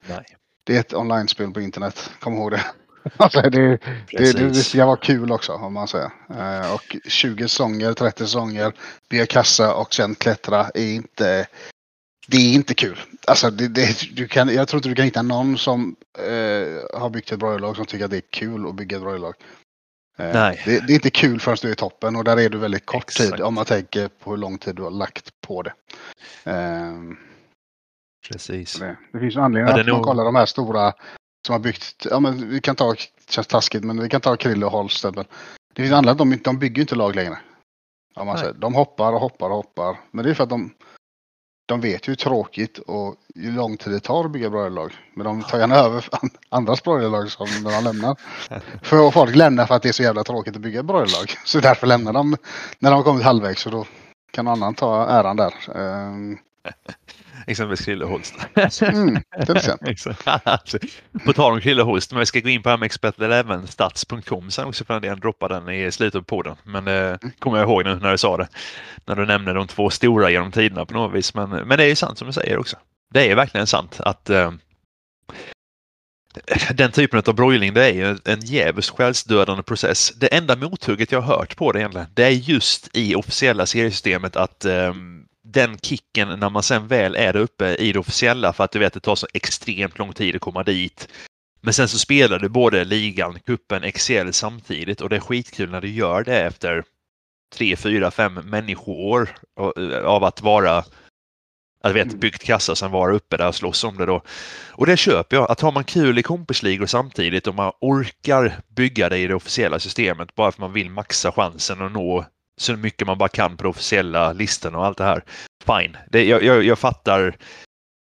Speaker 2: det är ett online-spel på internet. Kom ihåg det. Alltså det, det, det, det, ska vara kul också om man säger. Eh, och 20 säsonger, 30 säsonger, bygga kassa och sen klättra är inte det är inte kul. Alltså, det, det, du kan, jag tror inte du kan hitta någon som eh, har byggt ett broilerlag som tycker att det är kul att bygga ett broilerlag. Eh, Nej. Det, det, är inte kul förrän du är i toppen och där är du väldigt kort Exakt. tid om man tänker på hur lång tid du har lagt på det. Eh,
Speaker 1: Precis.
Speaker 2: Det, det finns en anledning ja, att nog... man kollar de här stora som har byggt, ja men vi kan ta, det känns taskigt, men vi kan ta Krille och Holst. Det finns andra, de, de bygger inte lag längre. Om man säger. De hoppar och hoppar och hoppar. Men det är för att de, de vet ju hur tråkigt och hur lång tid det tar att bygga broilerlag. Men de tar gärna över andras broilerlag som de lämnar. För folk lämnar för att det är så jävla tråkigt att bygga broilerlag. Så därför lämnar de när de har kommit halvvägs. Så då kan någon annan ta äran där.
Speaker 1: Exempelvis Krille Holst.
Speaker 2: mm,
Speaker 1: på tal om Krille Holst, men vi ska gå in på expert11stats.com sen också för den droppa den i slutet på podden. Men det eh, kommer jag ihåg nu när du sa det. När du nämnde de två stora genom tiderna på något vis. Men, men det är ju sant som du säger också. Det är verkligen sant att uh, den typen av broiling det är ju en djävulskt själsdödande process. Det enda mothugget jag har hört på det egentligen, det är just i officiella seriesystemet att um, den kicken när man sen väl är där uppe i det officiella för att du vet det tar så extremt lång tid att komma dit. Men sen så spelar du både ligan, kuppen, XL samtidigt och det är skitkul när du gör det efter tre, fyra, fem människoår av att vara att vet, byggt kassa och sen vara uppe där och slåss om det då. Och det köper jag. Att har man kul i kompisligor samtidigt och man orkar bygga det i det officiella systemet bara för man vill maxa chansen att nå så mycket man bara kan på de officiella listorna och allt det här. Fine, det, jag, jag, jag fattar.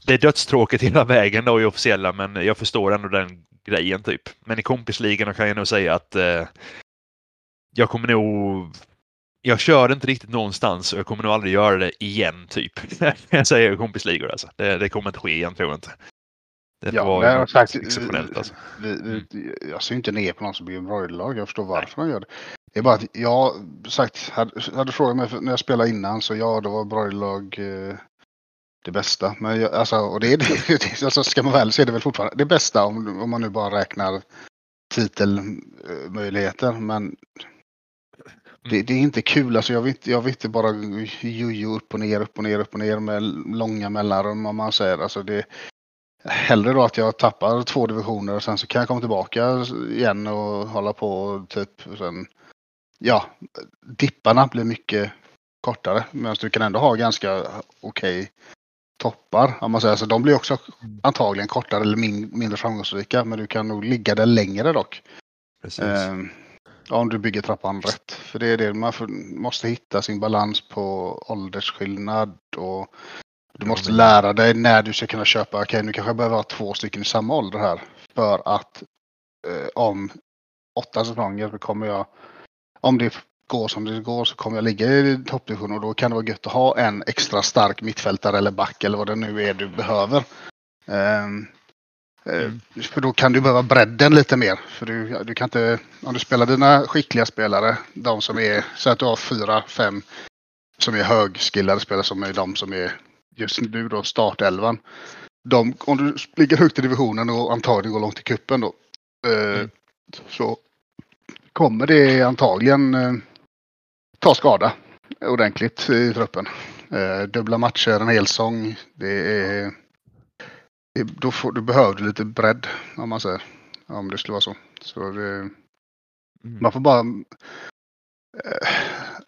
Speaker 1: Det är dödstråkigt hela vägen då i officiella men jag förstår ändå den grejen typ. Men i kompisligorna kan jag nog säga att eh, jag kommer nog jag kör inte riktigt någonstans och jag kommer nog aldrig göra det igen typ. jag säger kompisligor alltså. Det, det kommer inte ske igen tror jag inte.
Speaker 2: Det ja, var men sagt, exceptionellt alltså. Vi, vi, jag ser inte ner på någon som bygger broilerlag. Jag förstår varför Nej. de gör det. Det är bara att jag sagt, hade, hade frågat mig när jag spelade innan så ja, då var broilerlag eh, det bästa. Men jag, alltså, och det är det, alltså, ska man väl se det väl fortfarande det bästa om, om man nu bara räknar titelmöjligheter. Men det, det, är inte kul. Alltså, jag, vill inte, jag vill inte bara jojo upp och ner, upp och ner, upp och ner med långa mellanrum om man säger. Alltså, det, hellre då att jag tappar två divisioner och sen så kan jag komma tillbaka igen och hålla på typ. Sen, ja, dipparna blir mycket kortare. Men du kan ändå ha ganska okej okay toppar. Om man säger. Så de blir också antagligen kortare eller min, mindre framgångsrika. Men du kan nog ligga där längre dock. Eh, om du bygger trappan rätt. För det är det man måste hitta sin balans på åldersskillnad och du måste lära dig när du ska kunna köpa. Okej, okay, nu kanske jag behöver ha två stycken i samma ålder här. För att eh, om åtta säsonger så kommer jag, om det går som det går så kommer jag ligga i toppdivision och då kan det vara gött att ha en extra stark mittfältare eller back eller vad det nu är du behöver. Um, mm. För då kan du behöva bredden lite mer. För du, du kan inte, om du spelar dina skickliga spelare, de som är, så att du har fyra, fem som är högskillade spelare som är de som är just nu då startelvan. de, om du ligger högt i divisionen och antagligen går långt i kuppen då. Eh, mm. Så kommer det antagligen eh, ta skada ordentligt i truppen. Eh, dubbla matcher, en hel säsong. Det är, då, får, då behöver du lite bredd om man säger. Om det skulle vara så. så det, mm. Man får bara eh,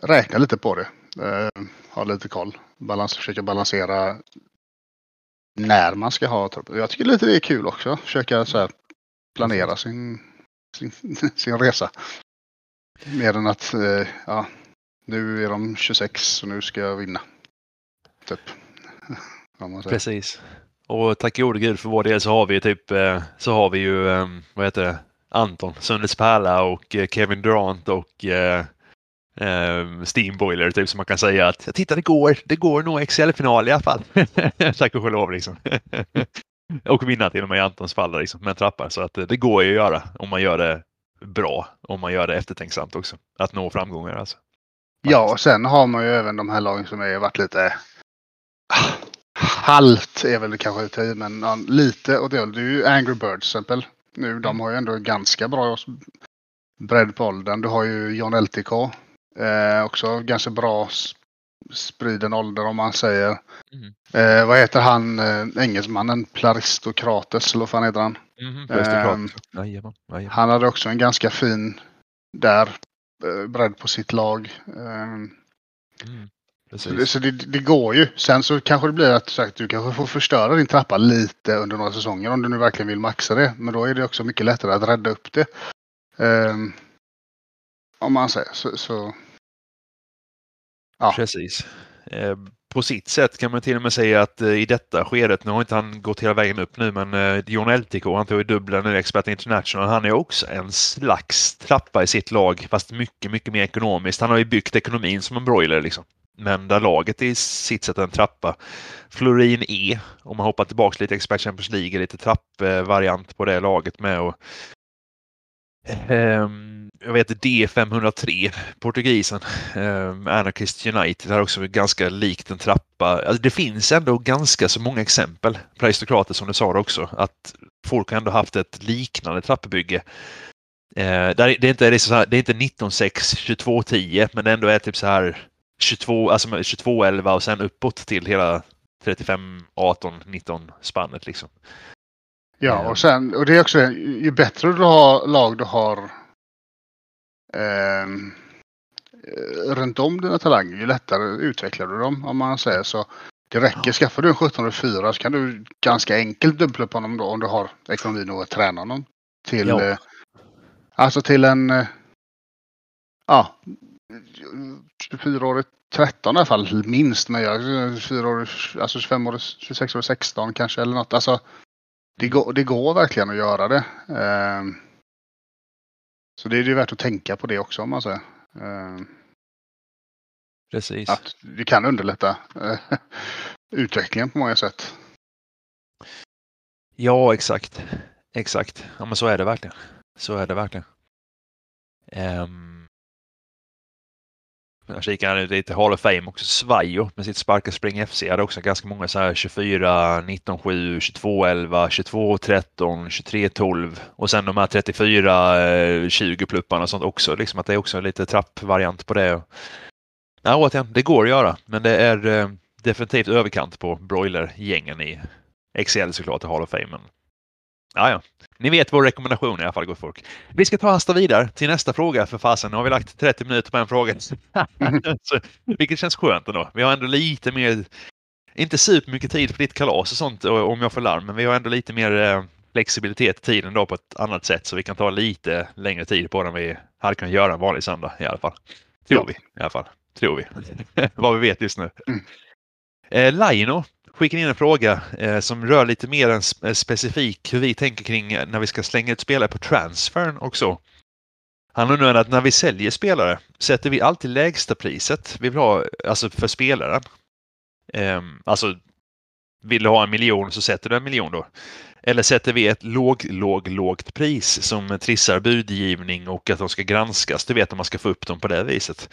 Speaker 2: räkna lite på det. Eh, ha lite koll. Balans, försöka balansera när man ska ha truppen. Jag tycker lite det är kul också. Försöka så här, planera sin, sin, sin resa. Mer än att eh, ja, nu är de 26 och nu ska jag vinna. Typ.
Speaker 1: Precis. Och tack gode gud för vår del så har vi typ eh, så har vi ju ehm, vad heter det Anton Sundes Pärla och eh, Kevin Durant och eh, Steamboiler typ som man kan säga att titta det går, det går nog XL-final i alla fall. tack och lov liksom. och vinna till och med i Antons fall liksom, med trappar så att det går ju att göra om man gör det bra, om man gör det eftertänksamt också. Att nå framgångar alltså.
Speaker 2: Ja, och sen har man ju även de här lagen som har varit lite halvt är väl kanske till, men ja, lite det hållet. Det är ju Angry Birds till exempel. Nu, de mm. har ju ändå ganska bra bredd på åldern. Du har ju John LTK. Eh, också ganska bra spriden ålder om man säger. Mm. Eh, vad heter han eh, engelsmannen? Plaristokrates eller vad fan heter han? Mm, eh, han hade också en ganska fin där eh, bredd på sitt lag. Ehm, mm. Så, det, så det, det, går ju. Sen så kanske det blir att sagt, du kanske får förstöra din trappa lite under några säsonger om du nu verkligen vill maxa det. Men då är det också mycket lättare att rädda upp det. Um, om man säger så. så
Speaker 1: ja. Precis. Eh, på sitt sätt kan man till och med säga att eh, i detta skedet, nu har inte han gått hela vägen upp nu, men eh, John LTK, han tog ju dubbla nu, Expert International, han är också en slags trappa i sitt lag, fast mycket, mycket mer ekonomiskt. Han har ju byggt ekonomin som en broiler liksom. Men där laget i sitt sätt en trappa. Florin E, om man hoppar tillbaka lite Expert Champions League, lite trappvariant eh, på det laget med. Och, ehm jag vet D503, portugisen, um, Anarchist United, har också ganska likt en trappa. Alltså, det finns ändå ganska så många exempel på aristokrater som du sa också, att folk har ändå haft ett liknande trappbygge. Uh, det, är inte, det, är så här, det är inte 1906, 2210, men det ändå är typ så här 22, alltså 22, 11 och sen uppåt till hela 35, 18, 19 spannet liksom.
Speaker 2: Ja, eh. och sen, och det är också, ju bättre du har lag du har eh, runt om dina talanger, ju lättare utvecklar du dem om man säger så. Det räcker, skaffar du en 1704 så kan du ganska enkelt dubbla på honom då om du har ekonomin att träna honom. Till, ja. eh, alltså till en, eh, ja, 24 år 13 i alla fall minst. Men jag 24 år, alltså 25 år, 26 år 16 kanske eller något. Alltså det går, det går verkligen att göra det. Uh, så det är ju värt att tänka på det också om man säger. Uh,
Speaker 1: Precis.
Speaker 2: Att det kan underlätta uh, utvecklingen på många sätt.
Speaker 1: Ja, exakt. Exakt. Ja, men så är det verkligen. Så är det verkligen. Um, jag kikade lite Hall of Fame också. Svajo med sitt Sparka Spring FC hade också ganska många så här 24, 19, 7, 22, 11, 22, 13, 23, 12 och sen de här 34, 20 plupparna och sånt också. Liksom att det är också en lite trappvariant på det. Ja, återigen, det går att göra, men det är eh, definitivt överkant på broilergängen i XL såklart i Hall of Fame. Men, ja, ja, ni vet vår rekommendation i alla fall, gott folk. Vi ska ta hasta vidare till nästa fråga för fasen. Nu har vi lagt 30 minuter på en fråga. Så, vilket känns skönt ändå. Vi har ändå lite mer, inte supermycket tid för ditt kalas och sånt om jag får larm, men vi har ändå lite mer eh, flexibilitet i tiden då på ett annat sätt så vi kan ta lite längre tid på den vi hade kunnat göra en vanlig söndag i alla fall. Tror ja. vi i alla fall. Tror vi. Vad vi vet just nu. Mm. Eh, Laino skickar in en fråga eh, som rör lite mer än eh, specifik hur vi tänker kring eh, när vi ska slänga ut spelare på transfern och så. Han undrar att när vi säljer spelare, sätter vi alltid lägsta priset vi vill ha alltså för spelaren? Eh, alltså, vill du ha en miljon så sätter du en miljon då. Eller sätter vi ett låg, låg, lågt pris som trissar budgivning och att de ska granskas? Du vet om man ska få upp dem på det viset.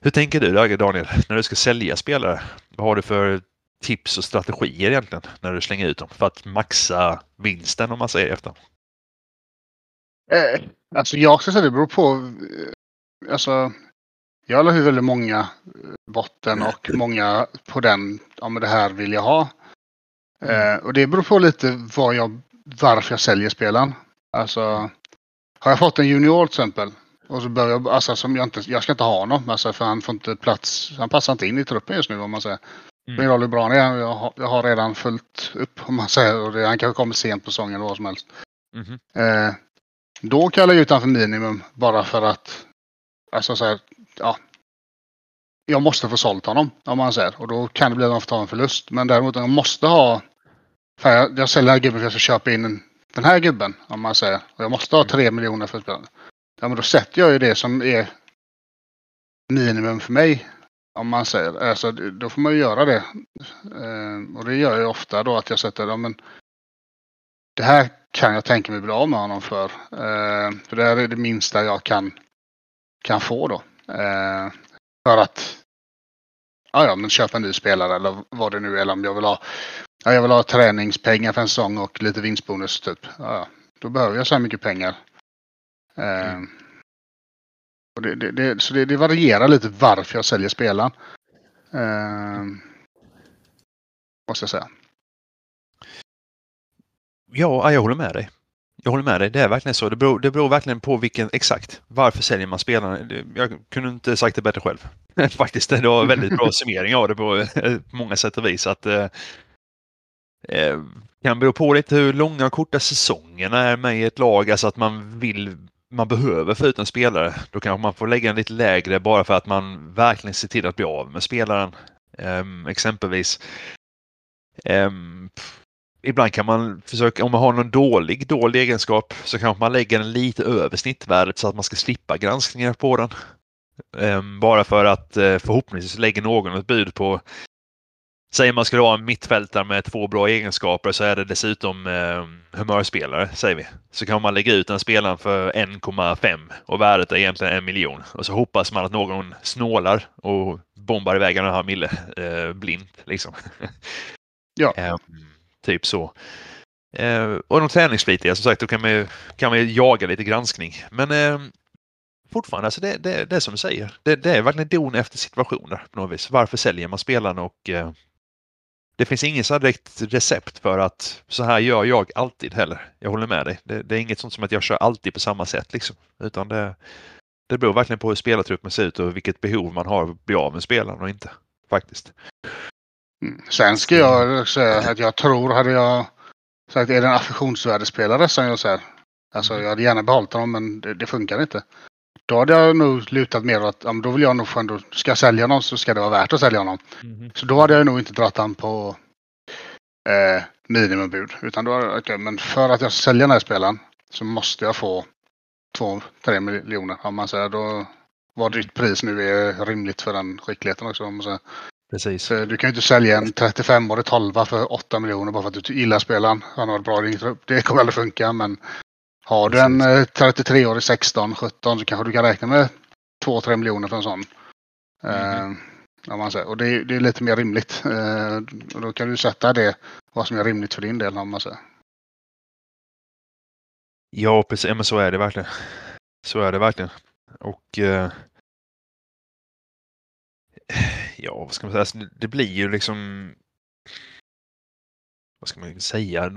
Speaker 1: Hur tänker du Daniel, när du ska sälja spelare? Vad har du för tips och strategier egentligen när du slänger ut dem för att maxa vinsten om man säger efter?
Speaker 2: Eh, alltså jag ska säga det beror på. Eh, alltså, jag har väldigt många eh, botten och många på den, ja men det här vill jag ha. Eh, och det beror på lite vad jag, varför jag säljer spelen. Alltså, har jag fått en junior till exempel och så börjar jag, alltså som jag inte, jag ska inte ha honom, alltså för han får inte plats, han passar inte in i truppen just nu om man säger. Mm. Roll är bra jag har, jag har redan fullt upp om man säger och det, han kanske kommer sent på säsongen eller vad som helst. Mm. Eh, då kallar jag ut honom för minimum bara för att, alltså så här, ja. Jag måste få sålt honom om man säger och då kan det bli att man får ta en förlust. Men däremot jag måste ha, för jag, jag säljer den här gubben för att jag ska köpa in den här gubben om man säger. Och jag måste ha tre miljoner för att spela. Ja men då sätter jag ju det som är minimum för mig. Om man säger. Alltså då får man ju göra det. Eh, och det gör jag ofta då att jag sätter, ja men det här kan jag tänka mig bli av med honom för. Eh, för det här är det minsta jag kan, kan få då. Eh, för att ja, ja, men köpa en ny spelare eller vad det nu är. Eller om jag vill ha, ja, jag vill ha träningspengar för en säsong och lite vinstbonus typ. Ja, då behöver jag så här mycket pengar. Eh, mm och det, det, det, så det, det, varierar lite varför jag säljer spelaren. Eh, måste jag säga.
Speaker 1: Ja, jag håller med dig. Jag håller med dig, det är verkligen så. Det beror, det beror verkligen på vilken, exakt, varför säljer man spelarna? Jag kunde inte sagt det bättre själv. Faktiskt, det var väldigt bra summering av det eh, på många sätt och vis. Att, eh, eh, kan bero på lite hur långa och korta säsongerna är med i ett lag, alltså att man vill man behöver få ut en spelare, då kanske man får lägga den lite lägre bara för att man verkligen ser till att bli av med spelaren. Um, exempelvis um, ibland kan man försöka, om man har någon dålig, dålig egenskap så kanske man lägger den lite över snittvärdet så att man ska slippa granskningar på den. Um, bara för att uh, förhoppningsvis lägger någon ett bud på Säger man skulle ha en mittfältare med två bra egenskaper så är det dessutom eh, humörspelare, säger vi. Så kan man lägga ut den spelaren för 1,5 och värdet är egentligen en miljon. Och så hoppas man att någon snålar och bombar iväg den här mille eh, blint. Liksom.
Speaker 2: Ja. eh,
Speaker 1: Typ så. Eh, och de träningsflitiga, som sagt, då kan man, kan man jaga lite granskning. Men eh, fortfarande, alltså det, det, det är som du säger. Det, det är verkligen don efter situationer på något vis. Varför säljer man spelarna och eh, det finns inget direkt recept för att så här gör jag alltid heller. Jag håller med dig. Det, det, är inget sånt som att jag kör alltid på samma sätt liksom. Utan det, det beror verkligen på hur spelartruppen ser ut och vilket behov man har att bli av med spelaren och inte. Faktiskt.
Speaker 2: Mm. Sen ska jag säga att jag tror, hade jag sagt är det en affektionsvärdespelare som jag säger. Alltså mm. jag hade gärna behållit honom men det, det funkar inte. Då hade jag nog lutat mer att ja, då vill jag nog ändå, ska jag sälja honom så ska det vara värt att sälja honom. Mm. Så då hade jag nog inte dragit honom på eh, minimumbud. Utan då, okay, men för att jag ska sälja den här spelaren så måste jag få 2-3 miljoner. Om man säger då vad ditt pris nu är rimligt för den skickligheten också. Om man säger.
Speaker 1: Precis.
Speaker 2: Du kan ju inte sälja en 35-årig 12 för 8 miljoner bara för att du gillar spelaren. Han har ett bra. Det kommer aldrig funka men har du en 33-årig 16, 17 så kanske du kan räkna med 2-3 miljoner för en sån. Mm. Man säger. Och det, det, är lite mer rimligt. Uh, och då kan du sätta det vad som är rimligt för din del om man säger.
Speaker 1: Ja, precis. Men så är det verkligen. Så är det verkligen. Och uh, ja, vad ska man säga? Alltså, det blir ju liksom. Vad ska man säga?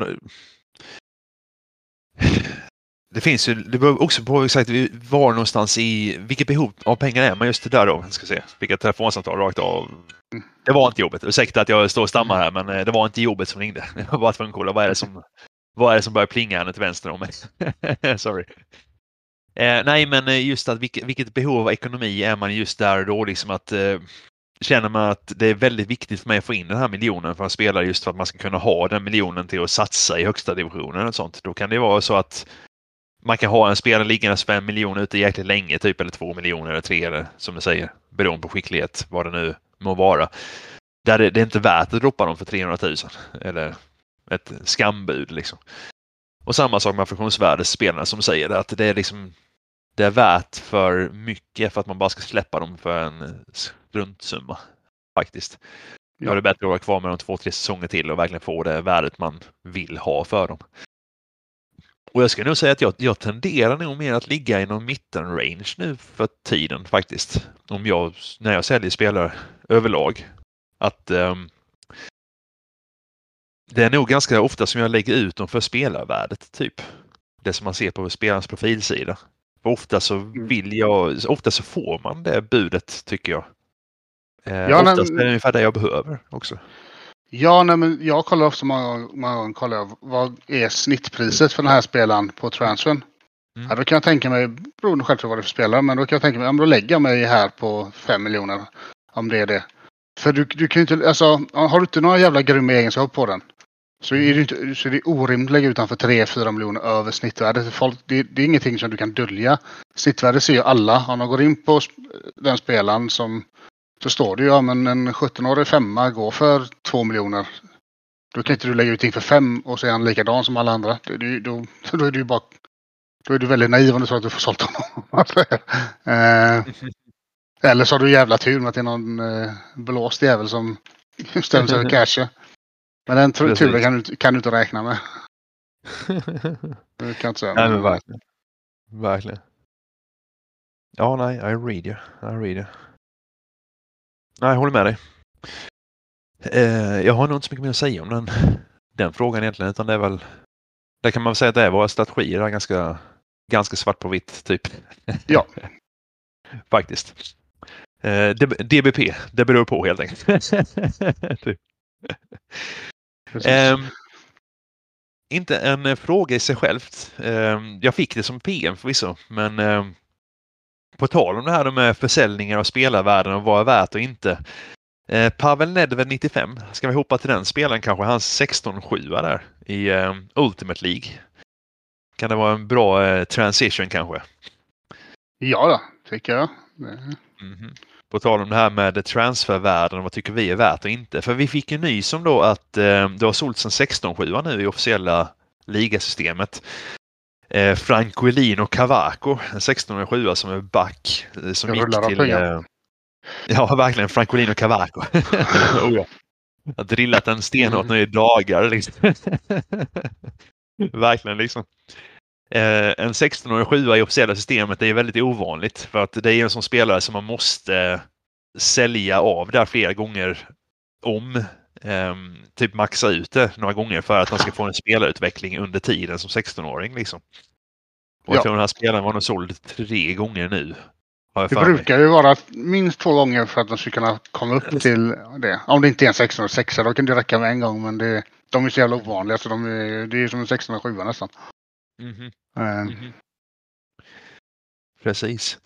Speaker 1: Det finns ju, det beror också på exakt var någonstans i, vilket behov av pengar är man just det där då? Ska se, vilka telefonsamtal rakt av. Det var inte jobbet. Ursäkta att jag står och stammar här men eh, det var inte jobbet som ringde. Jag var bara tvungen att kolla vad är det som, vad är det som börjar plinga här till vänster om mig. Sorry. Eh, nej, men eh, just att vilket, vilket, behov av ekonomi är man just där och då liksom att eh, känner man att det är väldigt viktigt för mig att få in den här miljonen för att spela just för att man ska kunna ha den miljonen till att satsa i högsta divisionen och sånt. Då kan det vara så att man kan ha en spelare liggande för en miljon ute jäkligt länge, typ eller två miljoner eller tre eller som du säger, beroende på skicklighet, vad det nu må vara. Där det, det är inte värt att droppa dem för 300 000 eller ett skambud liksom. Och samma sak med affektionsvärdesspelarna som säger det, att det är liksom det är värt för mycket för att man bara ska släppa dem för en struntsumma. Faktiskt. Ja. Då är det bättre att vara kvar med dem två, tre säsonger till och verkligen få det värdet man vill ha för dem. Och jag ska nog säga att jag, jag tenderar nog mer att ligga i någon mitten-range nu för tiden faktiskt. Om jag, när jag säljer spelare överlag. Att um, det är nog ganska ofta som jag lägger ut dem för spelarvärdet, typ. Det som man ser på spelarens profilsida. För ofta så mm. vill jag, ofta så får man det budet tycker jag. Eh, ja, oftast men... är det ungefär det jag behöver också.
Speaker 2: Ja, nej, men jag kollar också många, många gånger kollar vad är snittpriset för den här spelaren på transfern. Mm. Ja, då kan jag tänka mig, beroende självklart vad det är för spelare, men då kan jag tänka mig, ja, då lägger jag mig här på 5 miljoner. Om det är det. För du, du kan ju inte, alltså, har du inte några jävla grymma egenskaper på den. Så är det, inte, så är det orimligt att lägga utanför 3-4 miljoner över snittvärdet. Folk, det, det, är ingenting som du kan dölja. Snittvärdet ser ju alla. Om man går in på den spelaren som så står det ju ja men en 17-årig femma går för 2 miljoner. Då kan inte du lägga ut in för 5 och så är han likadan som alla andra. Då, då, då är du bara då är du väldigt naiv om du tror att du får sålt honom. eh, eller så har du jävla tur med att det är någon eh, blåst jävel som ställer sig för cash. Men den turen kan du, kan du inte räkna med. det kan inte säga.
Speaker 1: Nej, men verkligen. Verkligen. Ja, nej, I read you. I read you. Nej, jag håller med dig. Eh, jag har nog inte så mycket mer att säga om den, den frågan egentligen, utan det är väl... Där kan man väl säga att det är våra strategier är ganska, ganska svart på vitt, typ.
Speaker 2: Ja.
Speaker 1: Faktiskt. Eh, DBP, det beror på helt enkelt. typ. Um, inte en fråga i sig självt. Um, jag fick det som PM förvisso, men um, på tal om det här med försäljningar av spelarvärden och vad är värt och inte. Uh, Pavel Nedved 95, ska vi hoppa till den spelaren kanske, hans 16-7 där i Ultimate League. Kan det vara en bra uh, transition kanske?
Speaker 2: Ja, då, tycker jag. Mm
Speaker 1: -hmm. På tal om det här med transfervärden, vad tycker vi är värt och inte? För vi fick ju nys om då att eh, det har sålts en 16-7 nu i officiella ligasystemet. Eh, Franquelino Cavaco, en 16 7 som är back. Eh, som jag gick till... Eh, ja, verkligen. Franquelino Cavaco. oh, ja. Jag har drillat en stenhårt nu i dagar. Liksom. verkligen liksom. Eh, en 16-årig sjua i officiella systemet är väldigt ovanligt för att det är en sån spelare som man måste sälja av där flera gånger om. Eh, typ maxa ut det några gånger för att han ska få en spelarutveckling under tiden som 16-åring. Liksom. Och jag tror den här spelaren var nog såld tre gånger nu.
Speaker 2: Det brukar ju vara minst två gånger för att de ska kunna komma upp till det. Om det inte är en 16 och 6 då kan det räcka med en gång. Men det, de är så jävla ovanliga så de är, det är som en 16 och 7 nästan. Mm -hmm. Mm -hmm.
Speaker 1: Precis.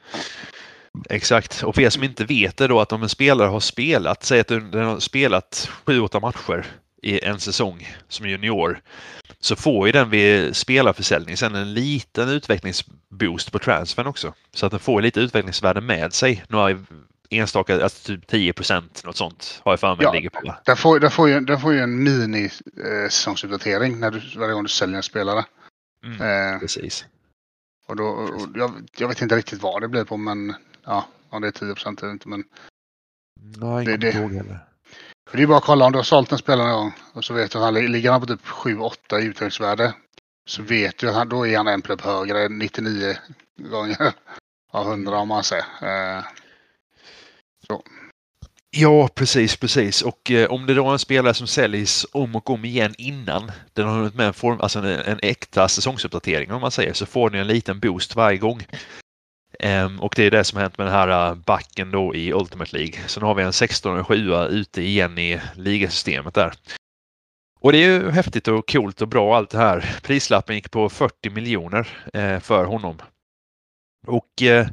Speaker 1: Exakt. Och för er som inte vet det då att om en spelare har spelat, säg att den har spelat 7-8 matcher i en säsong som junior, så får ju den vid spelarförsäljning sen en liten utvecklingsboost på transfern också. Så att den får lite utvecklingsvärde med sig. Några enstaka, alltså typ 10% något sånt har jag för mig ja, ligger på.
Speaker 2: Den får, den får, ju, den får ju en mini-säsongsuppdatering eh, när du, varje gång du säljer en spelare.
Speaker 1: Mm, eh, precis.
Speaker 2: Och då, och jag, jag, vet inte riktigt vad det blir på men ja, om det är 10 procent eller inte men.
Speaker 1: Nej, det, det, heller.
Speaker 2: det är bara att kolla om du har sålt en spelare någon gång och så vet du att han ligger han på typ 7-8 i utvecklingsvärde. Så mm. vet du att då är han en plupp högre, 99 gånger av 100 om man säger. Eh, så.
Speaker 1: Ja, precis, precis. Och eh, om det då är en spelare som säljs om och om igen innan den har hunnit med en, form, alltså en, en äkta säsongsuppdatering om man säger, så får ni en liten boost varje gång. Ehm, och det är det som har hänt med den här äh, backen då i Ultimate League. Sen har vi en 16 7 ute igen i ligasystemet där. Och det är ju häftigt och coolt och bra allt det här. Prislappen gick på 40 miljoner eh, för honom. Och eh,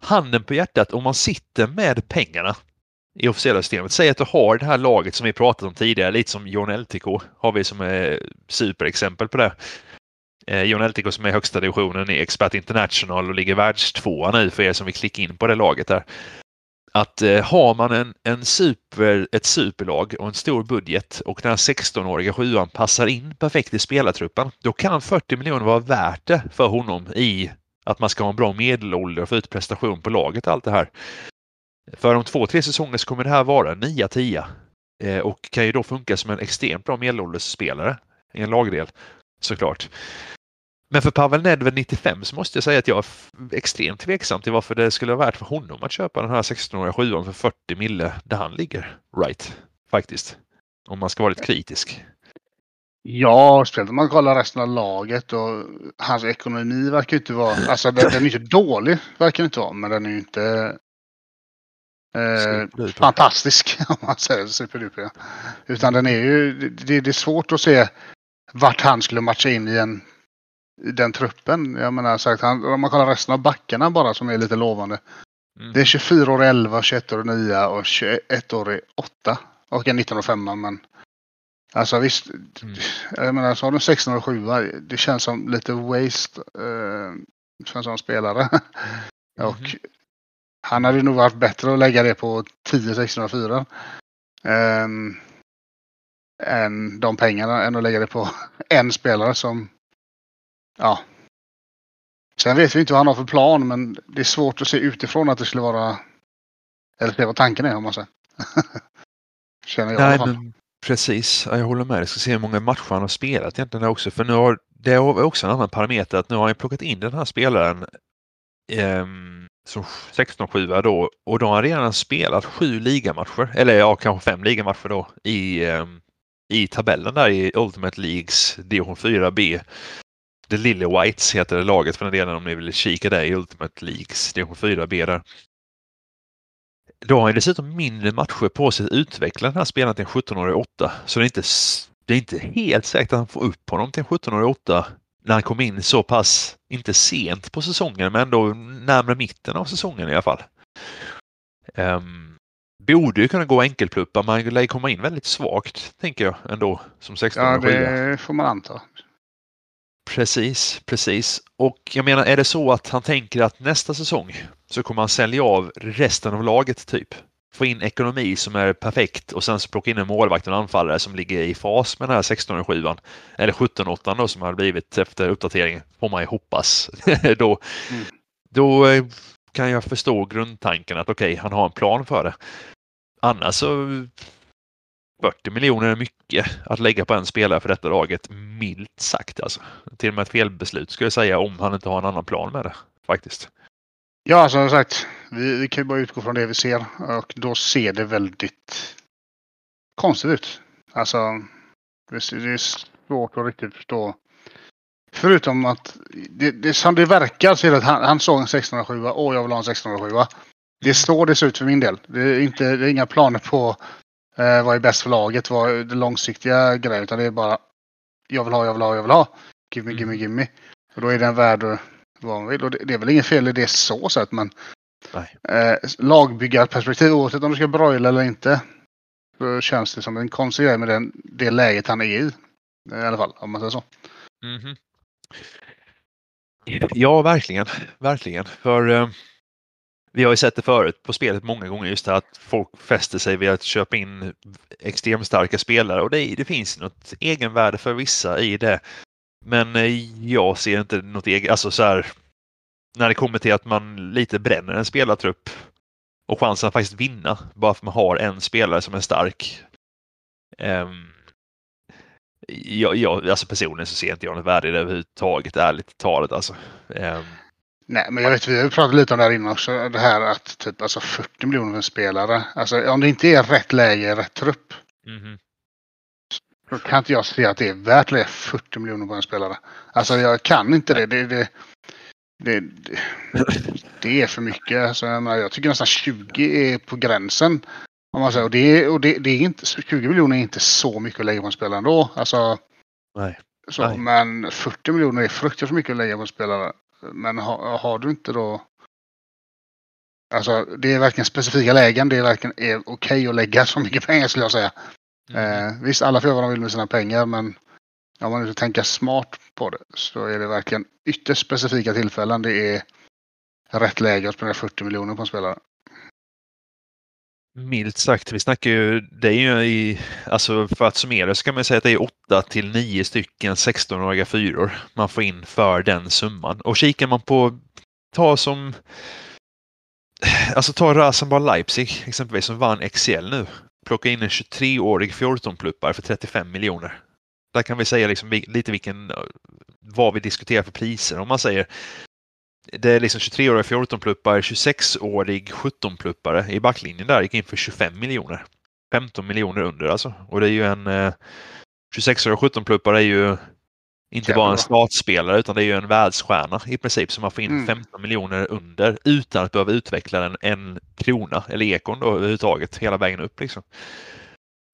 Speaker 1: handen på hjärtat, om man sitter med pengarna i officiella systemet. Säg att du har det här laget som vi pratat om tidigare, lite som John LTK har vi som är superexempel på det. Eh, John som är högsta divisionen i Expert International och ligger världstvåa nu för er som vill klicka in på det laget där. Att eh, har man en, en super, ett superlag och en stor budget och den här 16-åriga sjuan passar in perfekt i spelartruppen, då kan 40 miljoner vara värt det för honom i att man ska ha en bra medelålder och få ut prestation på laget allt det här. För om två, tre säsonger så kommer det här vara 9 10. Eh, och kan ju då funka som en extremt bra medelåldersspelare i en lagdel såklart. Men för Pavel Nedved 95 så måste jag säga att jag är extremt tveksam till varför det skulle vara värt för honom att köpa den här 16-åriga sjuan för 40 mille där han ligger. Right, faktiskt. Om man ska vara lite kritisk.
Speaker 2: Ja, speciellt om man kollar resten av laget och hans ekonomi verkar inte vara, alltså den, den är inte dålig, verkar inte vara, men den är ju inte eh, fantastisk om man säger superduper. Utan den är ju, det, det, är svårt att se vart han skulle matcha in i en i den truppen. Jag menar sagt, han, om man kollar resten av backarna bara som är lite lovande. Mm. Det är 24 år 11, 21 år 9 och 21 år 8. Och en 19 år 5 men Alltså visst, mm. jag menar så har du 16 år 7 det känns som lite waste eh, för en sån spelare. Mm. och han hade nog varit bättre att lägga det på 10, 16 och 4. Eh, än de pengarna, än att lägga det på en spelare som ja. Sen vet vi inte vad han har för plan, men det är svårt att se utifrån att det skulle vara... Eller det vad tanken är om man säger. Känner jag Nej, i alla fall. Men
Speaker 1: precis, jag håller med. Jag ska se hur många matcher han har spelat egentligen också. För nu har det är också en annan parameter att nu har han plockat in den här spelaren eh, som 16-7 då och då har han redan spelat sju ligamatcher, eller ja, kanske fem ligamatcher då i, eh, i tabellen där i Ultimate Leagues division 4B. The Lily Whites heter det laget för den delen om ni vill kika där i Ultimate Leagues division 4B där. Då har han dessutom mindre matcher på sig att utveckla den här spelaren till en 17-årig 8. Så det är, inte, det är inte helt säkert att han får upp honom till en 17-årig 8 när han kom in så pass, inte sent på säsongen, men ändå närmare mitten av säsongen i alla fall. Um, borde ju kunna gå enkelpluppa, men han lär komma in väldigt svagt, tänker jag ändå, som 16
Speaker 2: Ja, det får man anta.
Speaker 1: Precis, precis. Och jag menar, är det så att han tänker att nästa säsong så kommer han sälja av resten av laget typ? Få in ekonomi som är perfekt och sen så plocka in en målvakt och en anfallare som ligger i fas med den här 16 7 eller 17 8 då som har blivit efter uppdateringen, får man ju hoppas. då, mm. då eh, kan jag förstå grundtanken att okej, okay, han har en plan för det. Annars så 40 miljoner är mycket att lägga på en spelare för detta laget, milt sagt alltså. Till och med ett felbeslut skulle jag säga om han inte har en annan plan med det faktiskt.
Speaker 2: Ja, som sagt, vi, vi kan ju bara utgå från det vi ser och då ser det väldigt konstigt ut. Alltså, det är svårt att riktigt förstå. Förutom att det, det som det verkar så är det att han, han såg en 1607 och jag vill ha en 1607. Det är så det ser ut för min del. Det är, inte, det är inga planer på Eh, vad är bäst för laget? Vad är det långsiktiga grejen? Utan det är bara jag vill ha, jag vill ha, jag vill ha. Give me, give me, mm. give me. Och då är det en värld vad man vill. Och det, det är väl inget fel i det så sett men eh, lagbyggarperspektiv oavsett om du ska broila eller inte. Så känns det som en konstig grej med den, det läget han är i. I alla fall om man säger så. Mm -hmm.
Speaker 1: Ja, verkligen. Verkligen. För eh, vi har ju sett det förut på spelet många gånger just det att folk fäster sig vid att köpa in extremt starka spelare och det, det finns något egenvärde för vissa i det. Men eh, jag ser inte något eget, alltså så här när det kommer till att man lite bränner en spelartrupp och chansen att faktiskt vinna bara för att man har en spelare som är stark. Um, jag, jag, alltså personligen så ser inte jag något värde i det överhuvudtaget, ärligt talat alltså. Um,
Speaker 2: Nej, men jag vet, vi har pratat lite om det här innan också. Det här att typ alltså 40 miljoner för en spelare. Alltså om det inte är rätt läge, rätt trupp. Mm. Då kan inte jag se att det är värt det 40 miljoner på en spelare. Alltså jag kan inte det. Det, det, det, det, det är för mycket. Alltså, jag tycker nästan 20 är på gränsen. Om man säger. Och, det, och det, det är inte, 20 miljoner är inte så mycket att lägga på en spelare ändå. Alltså,
Speaker 1: Nej.
Speaker 2: Så, Nej. Men 40 miljoner är fruktansvärt mycket att lägga på en spelare. Men har, har du inte då Alltså det är verkligen specifika lägen. Det är verkligen okej okay att lägga så mycket pengar skulle jag säga. Mm. Eh, visst, alla får göra vad de vill med sina pengar, men om man inte tänker smart på det så är det verkligen ytterst specifika tillfällen. Det är rätt läge att spendera 40 miljoner på en spelare.
Speaker 1: Milt sagt, vi snackar ju, det är ju i, alltså för att summera så kan man säga att det är 8 till 9 stycken 16-åriga fyror man får in för den summan. Och kikar man på, ta som, alltså ta Rasenball Leipzig exempelvis som vann XL nu. plocka in en 23-årig 14-pluppare för 35 miljoner. Där kan vi säga liksom lite vilken, vad vi diskuterar för priser. Om man säger det är liksom 23-åriga 14-pluppare, 26-årig 17-pluppare i backlinjen där gick in för 25 miljoner. 15 miljoner under alltså. Och det är ju en eh, 26-årig 17-pluppare är ju inte bara en startspelare utan det är ju en världsstjärna i princip som man får in mm. 15 miljoner under utan att behöva utveckla den en krona eller ekon då överhuvudtaget hela vägen upp liksom.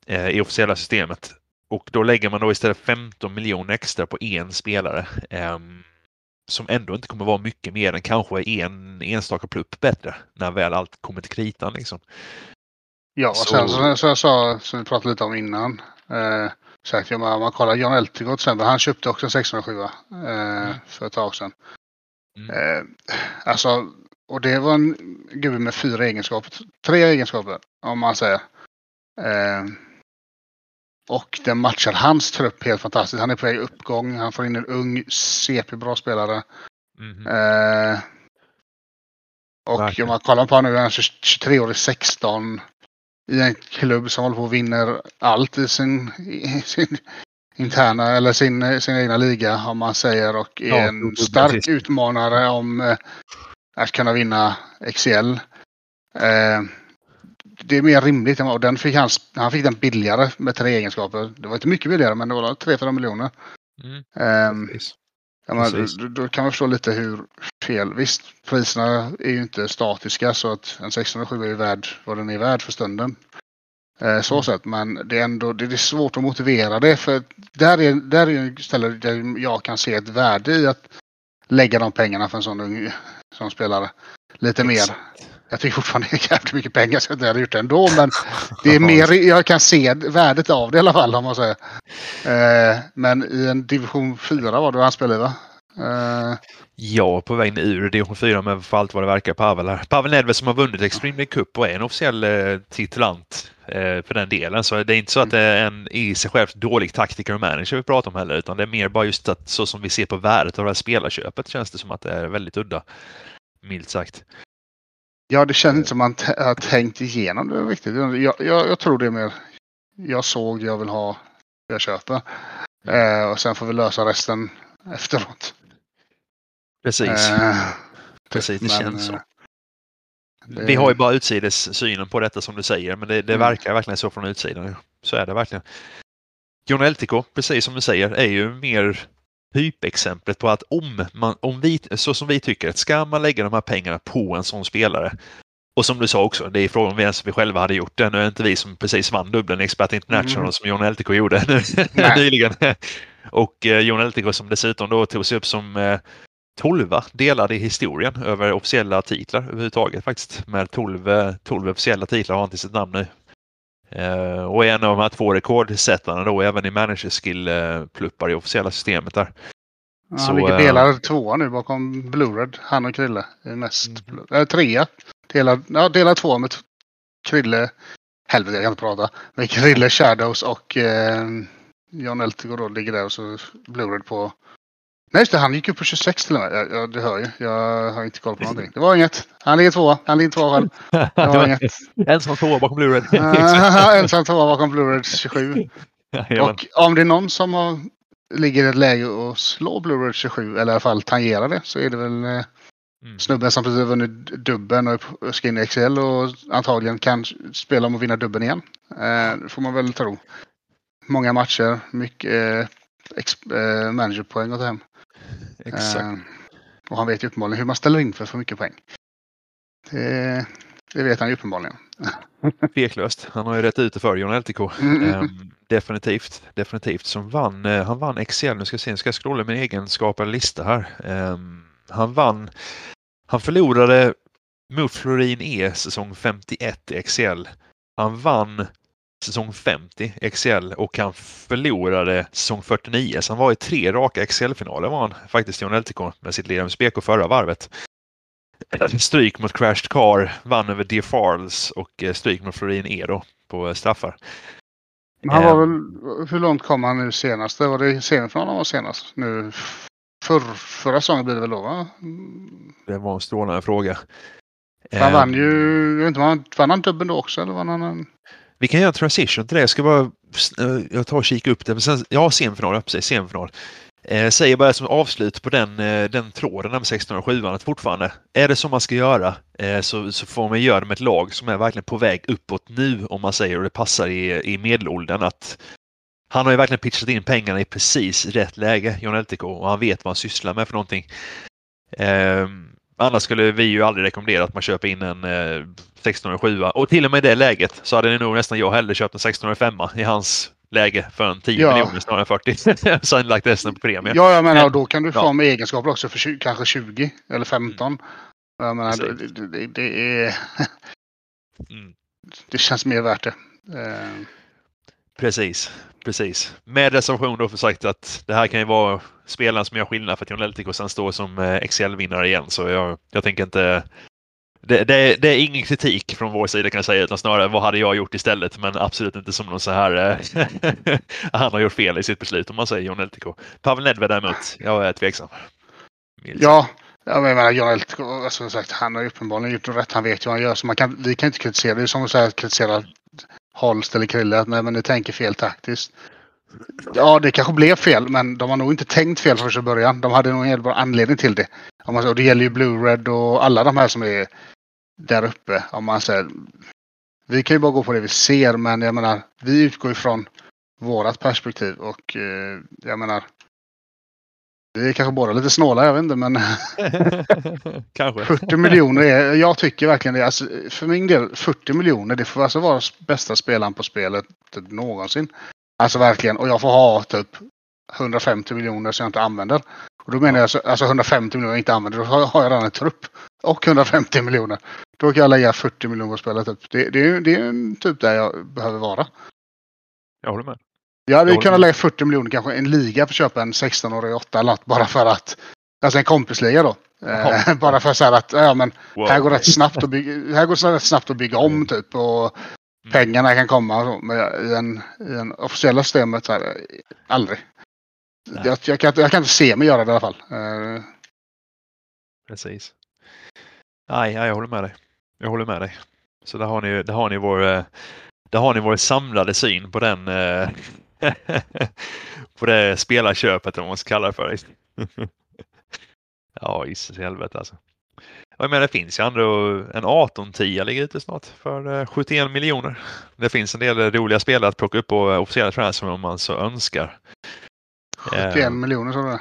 Speaker 1: Eh, I officiella systemet. Och då lägger man då istället 15 miljoner extra på en spelare. Eh, som ändå inte kommer vara mycket mer än kanske en enstaka plupp bättre när väl allt kommer till kritan liksom.
Speaker 2: Ja, och så... sen så, så jag sa, som vi pratade lite om innan. Eh, sagt, om man kollar John Eltigot till exempel, han köpte också en 607 eh, mm. för ett tag sedan. Mm. Eh, alltså, och det var en gubbe med fyra egenskaper, tre egenskaper om man säger. Eh, och den matchar hans trupp helt fantastiskt. Han är på väg uppgång. Han får in en ung CP-bra spelare. Mm. Eh, och Verkligen. om man kollar på honom nu, han är 23 år i 16. I en klubb som håller på och vinner allt i sin, i sin interna eller sin, sin egna liga om man säger. Och är ja, en stark precis. utmanare om eh, att kunna vinna XL. Eh, det är mer rimligt. Och den fick han, han fick den billigare med tre egenskaper. Det var inte mycket billigare men det var 3-4 miljoner. Mm. Um, ja, men, då, då, kan man förstå lite hur fel. Visst, priserna är ju inte statiska så att en 607 är ju värd vad den är värd för stunden. Eh, så mm. sett, men det är ändå det är svårt att motivera det för där är, där är ställe där jag kan se ett värde i att lägga de pengarna för en sån ung som spelare. Lite Exakt. mer jag tycker fortfarande det är jävligt mycket pengar så jag hade gjort det ändå. Men det är mer, jag kan se värdet av det i alla fall om man säger. Eh, men i en division 4 var det han spelade va?
Speaker 1: Eh. Ja, på väg ur division 4 med för allt vad det verkar Pavel här. Pavel Nedved som har vunnit Extreme Cup och är en officiell eh, titulant eh, för den delen. Så det är inte så att det är en i sig själv dålig taktiker och manager vi pratar om heller, utan det är mer bara just att så som vi ser på värdet av det här spelarköpet känns det som att det är väldigt udda. Milt sagt.
Speaker 2: Ja, det känns inte som man har tänkt igenom det riktigt. Jag, jag, jag, tror det är mer jag såg, jag vill ha, jag köper. Eh, och sen får vi lösa resten efteråt.
Speaker 1: Precis. Eh, Precis, det men, känns så. Det... Vi har ju bara utsidessynen på detta som du säger, men det, det mm. verkar verkligen så från utsidan. Så är det verkligen. John Eltico, precis som du säger, är ju mer typexemplet på att om man, om vi, så som vi tycker, ska man lägga de här pengarna på en sån spelare och som du sa också, det är frågan om vi ens vi själva hade gjort det. Nu är det inte vi som precis vann dubbeln Expert International mm. som John Eltico gjorde nyligen. Och eh, John Eltico som dessutom då tog sig upp som eh, tolva delad i historien över officiella titlar överhuvudtaget faktiskt. Med 12, 12 eh, officiella titlar har han till sitt namn nu. Uh, och är en av de här två rekordsättarna då även i manager skill-pluppar i officiella systemet där.
Speaker 2: Ja, han ligger delad uh, tvåa nu bakom Blue-Red, han och Krille. Mest, mm. äh, trea. Delad, ja, delad tvåa med Krille, helvete jag kan inte prata, med Krille Shadows och eh, John Eltigo då ligger där och så Blue-Red på Nej just det, han gick upp på 26 till och med. Jag, jag, det hör ju. Jag har inte koll på någonting. Det var inget. Han ligger tvåa. Han ligger tvåa själv. Det var inget.
Speaker 1: Ensam tvåa bakom Blu-ray.
Speaker 2: ensam tvåa bakom Blu-ray 27. och om det är någon som har, ligger i ett läge och slår Blu-ray 27, eller i alla fall tangerar det, så är det väl eh, mm. snubben som precis vunnit dubben och ska in i XL och antagligen kan spela om att vinna dubben igen. Eh, det får man väl tro. Många matcher, mycket eh, eh managerpoäng att ta hem. Exakt. Eh, och han vet ju uppenbarligen hur man ställer in för att få mycket poäng. Det, det vet han ju uppenbarligen.
Speaker 1: Tveklöst. Han har ju rätt ut det för John LTK. Mm. Eh, definitivt. Definitivt. Som vann, eh, han vann XL. Nu ska jag se, nu ska jag scrolla min egenskapade lista här. Eh, han vann. Han förlorade mot Florin E säsong 51 i XL. Han vann säsong 50 XL och han förlorade säsong 49. Så han var i tre raka XL-finaler var han faktiskt John LTK med sitt Lerums BK förra varvet. Stryk mot Crashed Car, vann över Dear Farls och eh, stryk mot Florin E då på straffar.
Speaker 2: Han var väl, hur långt kom han nu senast? Var det semifinalen var senast? Nu, för, förra säsongen blir det väl då va?
Speaker 1: Det var en strålande fråga.
Speaker 2: Han vann ju, jag vet inte, vann han dubben då också eller vann han en...
Speaker 1: Vi kan göra en transition till det. Jag ska bara eh, jag tar och kika upp det. Men sen, ja, semifinal, ja, precis, semifinal. Eh, säger bara som avslut på den, eh, den tråden med 1607 att fortfarande, är det som man ska göra eh, så, så får man göra det med ett lag som är verkligen på väg uppåt nu om man säger och det passar i, i medelåldern att han har ju verkligen pitchat in pengarna i precis rätt läge, John LTK, och han vet vad han sysslar med för någonting. Eh, annars skulle vi ju aldrig rekommendera att man köper in en eh, 1607 och till och med i det läget så hade nog nästan jag hellre köpt en 1605 i hans läge för en 10 ja. miljoner snarare än 40. Sen lagt resten på premie.
Speaker 2: Ja, jag menar då kan du få ja. med egenskaper också för 20, kanske 20 eller 15. Mm. Jag menar, det, det, det, är... mm. Det känns mer värt det. Eh.
Speaker 1: Precis, precis. Med reservation då för sagt att det här kan ju vara spelaren som gör skillnad för att John Leltic och sen står som eh, Excel-vinnare igen. Så jag, jag tänker inte det, det, det, är ingen kritik från vår sida kan jag säga, utan snarare vad hade jag gjort istället? Men absolut inte som någon så här, eh, han har gjort fel i sitt beslut om man säger John LTK. Pavel Nedved däremot, jag är tveksam.
Speaker 2: Ja, jag menar John Eltico, alltså, sagt, han har ju uppenbarligen gjort rätt. Han vet ju vad han gör, så man kan, vi kan inte kritisera. Det är som att kritisera Holst eller Krille, att nej, men ni tänker fel taktiskt. Ja, det kanske blev fel, men de har nog inte tänkt fel från början. De hade nog en bra anledning till det. Och det gäller ju Blue Red och alla de här som är där uppe. Om man säger, vi kan ju bara gå på det vi ser, men jag menar, vi utgår ifrån vårat perspektiv och eh, jag menar, vi är kanske båda lite snåla, jag vet inte, men
Speaker 1: kanske.
Speaker 2: 40 miljoner är, jag tycker verkligen det. Alltså, för min del, 40 miljoner, det får alltså vara bästa spelaren på spelet någonsin. Alltså verkligen, och jag får ha typ 150 miljoner som jag inte använder. Och då menar jag alltså, alltså 150 miljoner jag inte använder, då har jag redan en trupp. Och 150 miljoner. Då kan jag lägga 40 miljoner på spelet. Typ. Det, det, det är typ där jag behöver vara.
Speaker 1: Jag håller med.
Speaker 2: Jag hade kunnat lägga 40 miljoner kanske en liga för att köpa en 16-årig 8 eller något bara för att. Alltså en kompisliga då. Eh, bara för att säga att ja, men wow. här går rätt snabbt att bygga, här går rätt snabbt att bygga om typ. Och mm. pengarna kan komma. Så, men i, en, i en officiella systemet så här, aldrig. Jag, jag, kan, jag kan inte se mig göra det i alla fall. Eh.
Speaker 1: Precis. Nej, jag håller med dig. Jag håller med dig. Så där har ni, där har ni, vår, eh, där har ni vår samlade syn på den eh, på det spelarköpet, om man ska kalla det för. ja, gissas i helvete alltså. Jag menar, det finns ju ändå en 18-10 ligger ute snart för 71 eh, miljoner. Det finns en del roliga spelare att plocka upp på officiella transfer om man så önskar.
Speaker 2: 71 miljoner sa du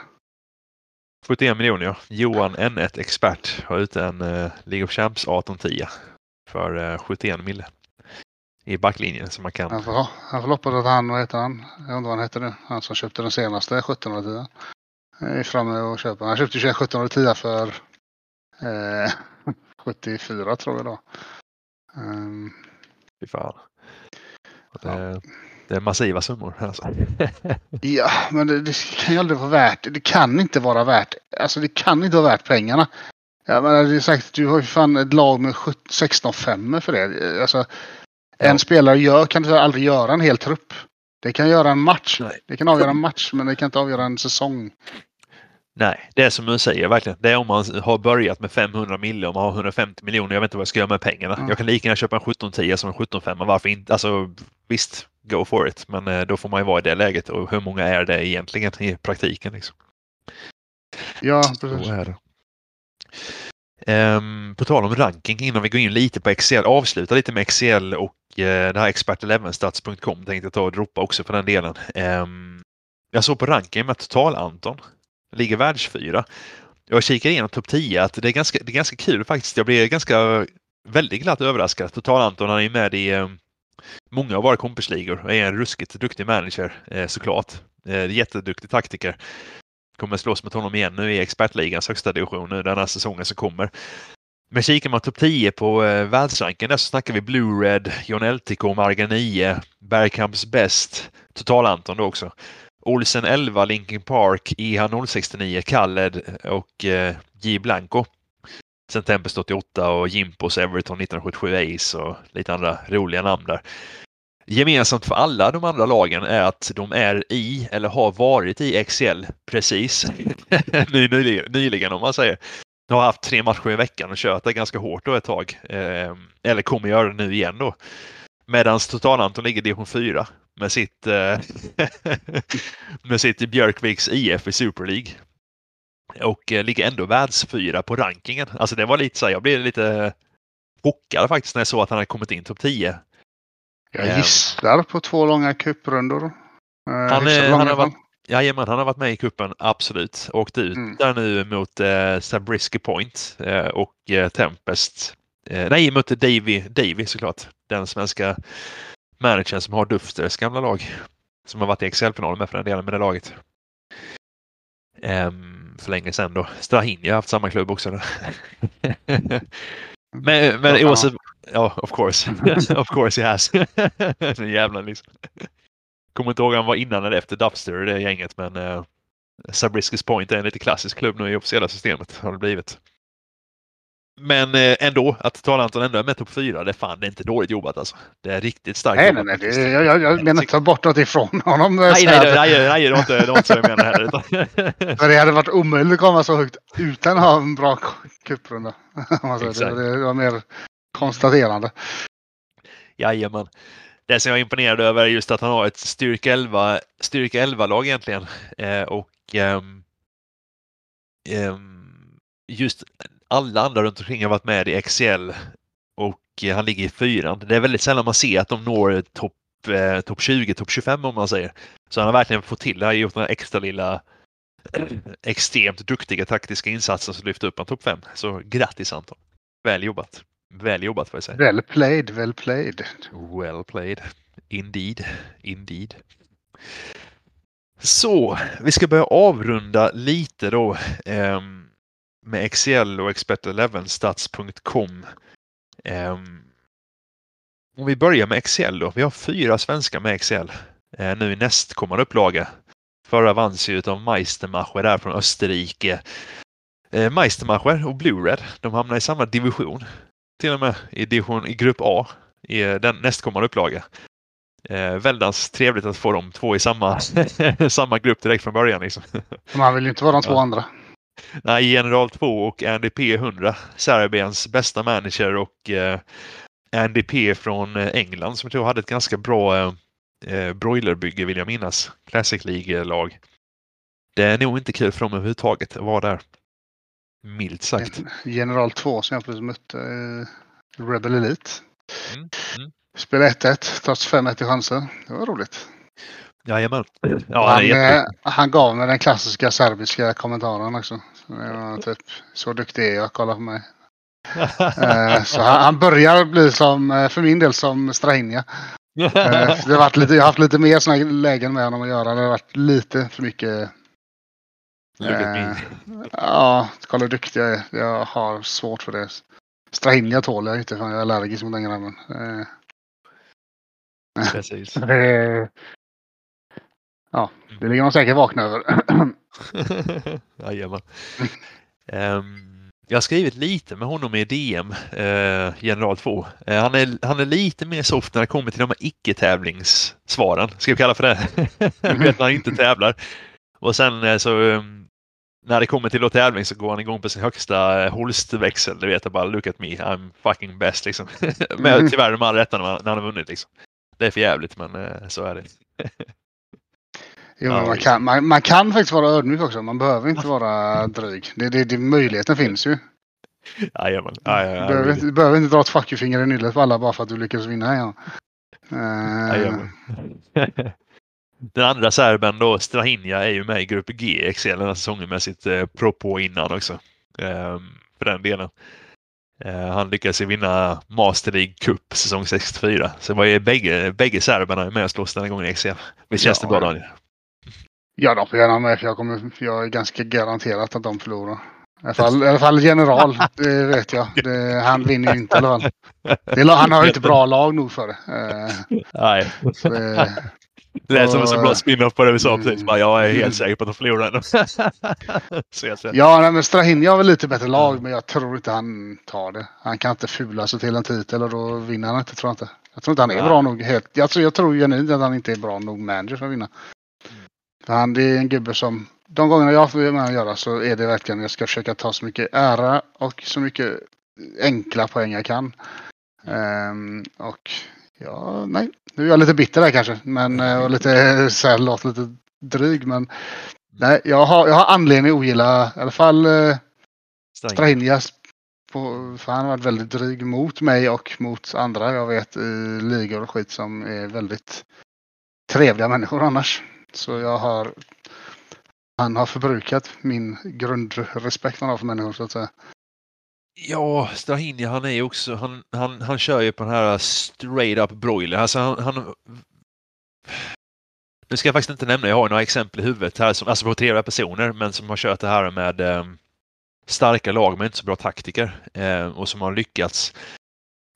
Speaker 1: 71 miljoner ja. Johan N1 Expert har ute en uh, League of Champs 1810 för uh, 71 mille i backlinjen som man kan.
Speaker 2: Han får, han får hoppas att han, vad heter han? Jag undrar vad han heter nu. Han som köpte den senaste 1710. Är framme och köper. Han köpte 1710 för eh, 74 tror jag då. Um,
Speaker 1: Fy fan. Det, ja. Det är massiva summor. Alltså.
Speaker 2: ja, men det, det, kan ju aldrig vara värt. Det kan inte vara värt. Alltså det kan inte vara värt pengarna. Jag menar, det är sagt, du har ju fan ett lag med 16 5 för det. Alltså, en ja. spelare gör, kan aldrig göra en hel trupp. Det kan göra en match. Nej. Det kan avgöra en match, men det kan inte avgöra en säsong.
Speaker 1: Nej, det är som du säger verkligen. Det är om man har börjat med 500 miljoner och man har 150 miljoner. Jag vet inte vad jag ska göra med pengarna. Mm. Jag kan lika gärna köpa en 1710 som en 17.5. Varför inte? Alltså visst, go for it. Men eh, då får man ju vara i det läget och hur många är det egentligen i praktiken? Liksom.
Speaker 2: Ja, precis.
Speaker 1: Um, på tal om ranking innan vi går in lite på Excel, avsluta lite med Excel och uh, det här expert11stats.com tänkte jag ta och droppa också för den delen. Um, jag såg på ranking med Total-Anton, ligger världsfyra. Jag kikar igenom topp 10 att det är, ganska, det är ganska kul faktiskt. Jag blev ganska väldigt glatt överraskad. Total-Anton han är med i um, många av våra kompisligor och är en ruskigt duktig manager eh, såklart. Eh, jätteduktig taktiker. Kommer slåss mot honom igen nu i expertligans högsta division nu den här säsongen som kommer. Men kikar man topp 10 på eh, världsranken där så snackar vi Blue Red, John LTK, Marga 9, Bergkamps Bäst, Total-Anton då också. Olsen 11, Linkin Park, IH 069, Kalled och eh, J Blanco. Sen Tempest 88 och Jimpos Everton 1977 Ace och lite andra roliga namn där. Gemensamt för alla de andra lagen är att de är i eller har varit i XL precis nyligen om man säger. De har haft tre matcher i veckan och kört det ganska hårt då ett tag. Eh, eller kommer göra det nu igen då. Medan Total-Anton ligger i division 4 med sitt, eh, med sitt Björkviks IF i Super League. Och eh, ligger ändå världsfyra på rankingen. Alltså det var lite så här, jag blev lite chockad faktiskt när jag såg att han hade kommit in topp 10.
Speaker 2: Jag gisslar på två långa cuprundor. Eh,
Speaker 1: han, är, han, har varit, jajamän, han har varit med i kuppen absolut. Åkt ut mm. där nu mot eh, Sabrisky Point eh, och eh, Tempest. Eh, nej, mot Davy, Davy såklart. Den svenska managern som har Dufters gamla lag. Som har varit i Excel-finalen med för den delen med det laget. Um, för länge sedan då. Strahinja har haft samma klubb också. men men ja, oavsett, ja, of course. of course he has. Den jävla liksom. Kommer inte ihåg om han var innan eller efter Dubster det gänget men uh, Sabriscus Point är en lite klassisk klubb nu i officiella systemet har det blivit. Men eh, ändå, att Talanton ändå är med topp fyra, det är fan det är inte dåligt jobbat alltså. Det är riktigt starkt
Speaker 2: Nej, nej, nej. Det, jag, jag, jag menar inte ta bort något ifrån honom.
Speaker 1: Nej, nej, nej, nej, nej, det var inte, det var inte så jag menade heller.
Speaker 2: För det hade varit omöjligt att komma så högt utan att ha en bra cuprunda. Alltså, det, det var mer konstaterande.
Speaker 1: Jajamän. Det som jag är imponerad över är just att han har ett styrka 11, styrka 11-lag egentligen. Eh, och um, um, just alla andra runt omkring har varit med i XL och eh, han ligger i fyran. Det är väldigt sällan man ser att de når topp eh, top 20, topp 25 om man säger. Så han har verkligen fått till det. Han har gjort den extra lilla extremt duktiga taktiska insatsen som lyfter upp en topp 5. Så grattis Anton! Väl jobbat! Väl jobbat får jag säga.
Speaker 2: Well played, well played.
Speaker 1: Well played. Indeed, indeed. Så, vi ska börja avrunda lite då. Um, med Excel och expert11stats.com. Um, ehm, om vi börjar med Excel då. Vi har fyra svenskar med Excel uh, nu i nästkommande upplaga. Förra vanns ju av Meistermacher där från Österrike. Uh, Meistermacher och Blue Red, de hamnar i samma division. Till och med i, division, i grupp A i den nästkommande upplaga. Eh, väldans trevligt att få de två i samma, samma grupp direkt från början. Liksom.
Speaker 2: Man vill ju inte vara de två ja. andra.
Speaker 1: Nej, General 2 och Andy P 100. Serbiens bästa manager och eh, Andy P från eh, England som jag tror hade ett ganska bra eh, eh, broilerbygge vill jag minnas. Classic League-lag. Det är nog inte kul för dem överhuvudtaget att vara där. Milt sagt.
Speaker 2: General 2 som jag precis mötte. Eh, Rebel Elite. Mm, mm. Spelade 1-1 trots 5-1 i chanser. Det var roligt.
Speaker 1: Jajamän.
Speaker 2: Ja, han, eh, han gav mig den klassiska serbiska kommentaren också. Typ, så duktig är jag, kolla på mig. eh, så han, han, börjar bli som, eh, för min del, som Strahinja. eh, det har varit lite, jag har haft lite mer sådana lägen med honom att göra. Det har varit lite för mycket. Ja, kolla hur duktig jag är. Jag har svårt för det. Strahinja tål jag inte för jag är allergisk mot den grabben.
Speaker 1: Precis.
Speaker 2: Ja, det ligger de säkert vakna över.
Speaker 1: Jajamän. um, jag har skrivit lite med honom i DM, eh, General 2. Eh, han, är, han är lite mer soft när det kommer till de här icke-tävlingssvaren, ska vi kalla för det. vet när han inte tävlar. Och sen eh, så um, när det kommer till tävling så går han igång på sin högsta eh, Holst-växel. Du vet, bara look at me, I'm fucking best liksom. men mm. tyvärr de all rätta när, när han har vunnit liksom. Det är för jävligt men eh, så är det.
Speaker 2: Jo, ja, man, kan, man, man, kan faktiskt vara ödmjuk också. Man behöver inte vara dryg. Det, det, det, möjligheten finns ju.
Speaker 1: Jajamän. Ja, ja,
Speaker 2: du, behöver, du behöver inte dra ett fuck finger i nyllet på alla bara för att du lyckas vinna gång.
Speaker 1: Uh... Den andra serben då, Strahinja, är ju med i Grupp G i Excel den här säsongen med sitt eh, Pro innan också. Eh, för den delen. Eh, han lyckades vinna Master League Cup säsong 64. Så var ju bägge, bägge serberna med och slåss den här gången i Excel. Visst känns ja, det bra Daniel?
Speaker 2: Ja, de får gärna med för jag, kommer, jag är ganska garanterat att de förlorar. I alla fall, i alla fall general, det vet jag. Det, han vinner ju inte i alla fall. Det, han har ju inte bra lag nog för det.
Speaker 1: Eh, Nej. Det, det lät som en så bra spin-off på det vi sa precis. Bara, jag är helt säker på att de förlorar
Speaker 2: ja, nej, men Strahinja har väl lite bättre lag, men jag tror inte han tar det. Han kan inte fula sig till en titel och då vinner han inte, tror jag inte. Jag tror inte han är ja. bra nog. Helt. Jag tror, jag tror genuint att han inte är bra nog manager för att vinna. Han det är en gubbe som, de gångerna jag får med att göra så är det verkligen, jag ska försöka ta så mycket ära och så mycket enkla poäng jag kan. Um, och Ja, nej. Nu är jag lite bitter där kanske. Men, eh, och lite så här, låter lite dryg. Men nej, jag har, jag har anledning att ogilla i alla fall eh, Strahinjas. för han har varit väldigt dryg mot mig och mot andra jag vet i ligor och skit som är väldigt trevliga människor annars. Så jag har han har förbrukat min grundrespekt han har för människor så att säga.
Speaker 1: Ja, Strahini han är ju också, han, han, han kör ju på den här straight up broiler. Alltså han, han nu ska jag faktiskt inte nämna, jag har några exempel i huvudet här, som, alltså på trevliga personer, men som har kört det här med eh, starka lag men inte så bra taktiker eh, och som har lyckats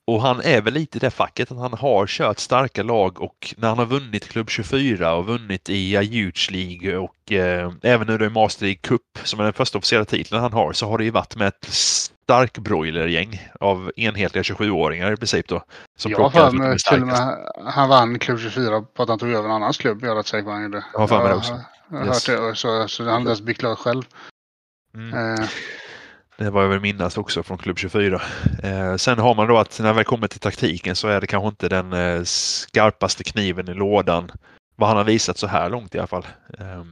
Speaker 1: och han är väl lite i det facket att han har kört starka lag och när han har vunnit klubb 24 och vunnit i Huge League och eh, även nu då i Master League Cup som är den första officiella titeln han har så har det ju varit med ett stark broilergäng av enhetliga 27-åringar i princip då.
Speaker 2: Som ja, för mig, till och med han vann klubb 24 på att han tog över en annans klubb. Jag är rätt säker på han gjorde.
Speaker 1: Jag har för mig det också.
Speaker 2: Jag har yes. hört det, så, så han har inte ens byggt lag själv. Mm.
Speaker 1: Eh. Det var jag väl minnas också från klubb 24. Eh, sen har man då att när vi kommer till taktiken så är det kanske inte den eh, skarpaste kniven i lådan. Vad han har visat så här långt i alla fall. Eh,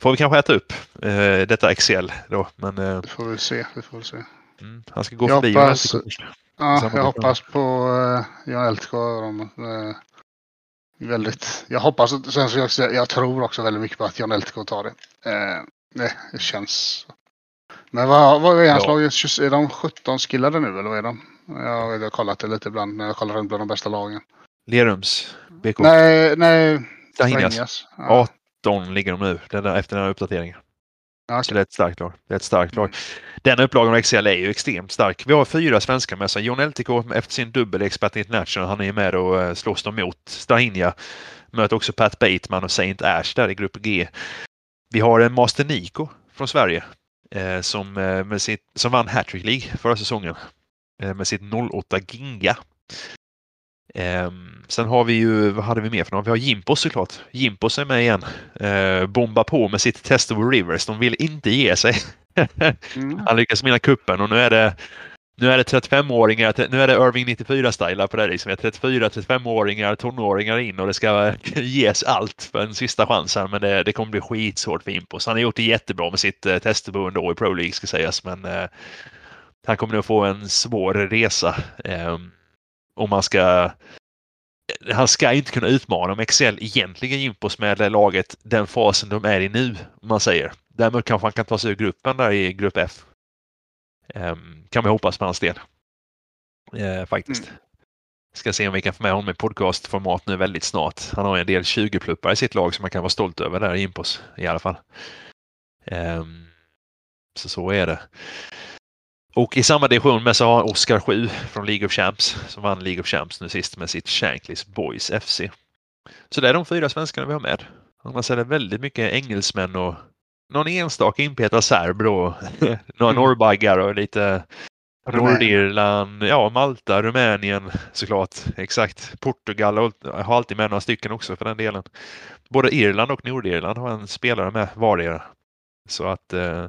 Speaker 1: får vi kanske äta upp eh, detta Excel då. Men,
Speaker 2: eh, det får vi se. Det får vi se.
Speaker 1: Mm, han ska gå jag förbi. Hoppas,
Speaker 2: ja, jag hoppas på uh, Jan Eltgård. Uh, väldigt, jag hoppas, sen så jag, jag tror också väldigt mycket på att Jan Eltgård tar det. Uh, det känns men vad, vad är hans ja. lag? Är de 17 skillade nu eller vad är de? Jag har kollat det lite ibland när jag kollar runt bland de bästa lagen.
Speaker 1: Lerums BK?
Speaker 2: Nej, nej.
Speaker 1: Strängnäs. Ja. 18 ligger de nu den där, efter den här uppdateringen. Okay. Så det är ett starkt lag. Det är ett starkt lag. Den upplagan av XL är ju extremt stark. Vi har fyra svenskar med sig. John LTK efter sin dubbel expert international. Han är med och eh, slåss dem mot Strahinja. Möter också Pat Bateman och Saint Ash där i grupp G. Vi har en Master Nico från Sverige som, eh, med sitt, som vann Hattrick League förra säsongen eh, med sitt 08 Ginga. Eh, sen har vi ju, vad hade vi mer för något? Vi har Jimpos såklart. Jimpos är med igen. Eh, bombar på med sitt Testable Rivers. De vill inte ge sig. mm. Han lyckas vinna kuppen och nu är det nu är det 35-åringar, nu är det Irving 94-stylar på det liksom. 34-35-åringar, tonåringar in och det ska ges allt för en sista chans här. Men det, det kommer bli skitsvårt för Impos. Han har gjort det jättebra med sitt eh, testboende i Pro League ska sägas. Men eh, han kommer nog få en svår resa. Eh, om man ska han ska inte kunna utmana om Excel egentligen Impos med laget den fasen de är i nu, om man säger. Däremot kanske han kan ta sig ur gruppen där i grupp F. Um, kan vi hoppas på hans del. Uh, faktiskt. Mm. Ska se om vi kan få med honom i podcastformat nu väldigt snart. Han har en del 20-pluppar i sitt lag som man kan vara stolt över där i Impos i alla fall. Um, så så är det. Och i samma division med så har Oskar 7 från League of Champs som vann League of Champs nu sist med sitt Shankleys Boys FC. Så det är de fyra svenskarna vi har med. Annars är det väldigt mycket engelsmän och någon enstaka inpetad serb då. Några mm. norrbaggar och lite Nordirland, ja Malta, Rumänien såklart. Exakt. Portugal har alltid med några stycken också för den delen. Både Irland och Nordirland har en spelare med vardera. Så att eh,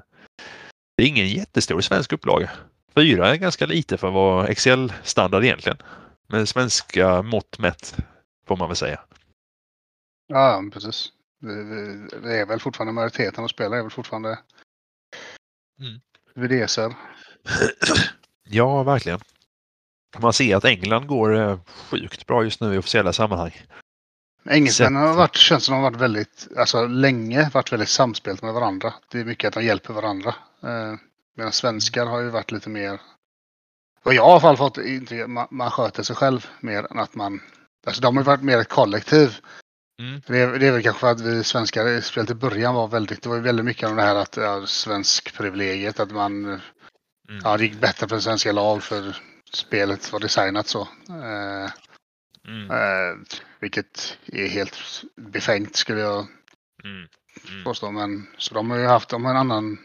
Speaker 1: det är ingen jättestor svensk upplaga. Fyra är ganska lite för att vara Excel-standard egentligen. Med svenska mått mätt får man väl säga.
Speaker 2: Ja, precis. Det är väl fortfarande majoriteten av spelare är väl fortfarande mm. VDSR.
Speaker 1: Ja, verkligen. Man ser att England går eh, sjukt bra just nu i officiella sammanhang.
Speaker 2: Engelsmännen har varit, känns som de har varit väldigt, alltså länge varit väldigt samspelt med varandra. Det är mycket att de hjälper varandra. Eh, medan svenskar har ju varit lite mer, och jag har i alla fall fått, inte, man, man sköter sig själv mer än att man, alltså de har varit mer ett kollektiv. Mm. Det, är, det, är, väl kanske för att vi svenskar, speciellt i början, var väldigt, det var väldigt mycket av det här att ja, svensk privilegiet, att man, mm. ja det gick bättre för svenska lag för spelet var designat så. Eh, mm. eh, vilket är helt befängt skulle jag mm. Mm. påstå. Men, så de har ju haft, de har en annan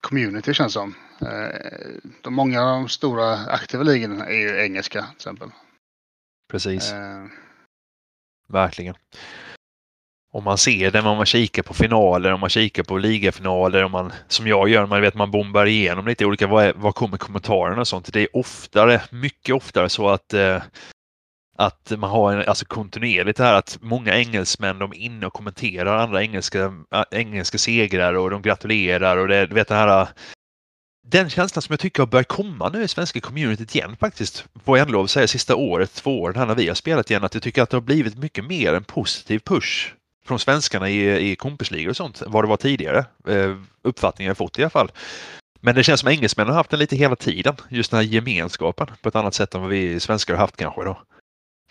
Speaker 2: community känns som. Eh, de många av de stora aktiva ligorna är ju engelska till exempel.
Speaker 1: Precis. Verkligen. Om man ser det, om man kikar på finaler, om man kikar på ligafinaler, om man, som jag gör, man vet man bombar igenom lite olika, vad, är, vad kommer kommentarerna och sånt. Det är oftare, mycket oftare så att, eh, att man har en, alltså kontinuerligt det här att många engelsmän de är inne och kommenterar andra engelska, eh, engelska segrar och de gratulerar och det, du vet den här den känslan som jag tycker har börjat komma nu i svenska communityt igen faktiskt, får jag ändå lov att säga sista året, två åren här när vi har spelat igen, att jag tycker att det har blivit mycket mer en positiv push från svenskarna i, i kompisligor och sånt vad det var tidigare. Eh, uppfattningen jag fått i alla fall. Men det känns som engelsmännen har haft den lite hela tiden, just den här gemenskapen på ett annat sätt än vad vi svenskar har haft kanske då.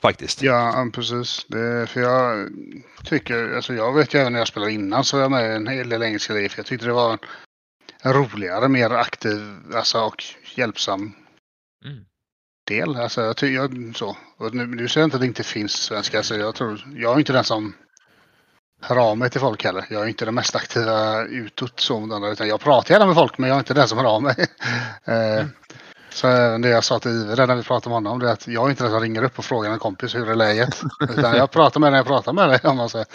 Speaker 1: Faktiskt.
Speaker 2: Ja, precis. Det, för jag tycker, alltså jag vet ju även när jag spelade innan så var jag med i en hel del engelska liv, för jag tyckte det var en roligare, mer aktiv alltså, och hjälpsam mm. del. Alltså, jag jag, så. Och nu, nu ser jag inte att det inte finns svenska, så jag tror, jag är inte den som hör av mig till folk heller. Jag är inte den mest aktiva utåt så, utan jag pratar gärna med folk men jag är inte den som hör av mig. Eh, mm. Så det jag sa till Iver när vi pratade med honom, det är att jag är inte den som ringer upp och frågar en kompis hur är läget. Utan jag pratar med när jag pratar med dig om man säger.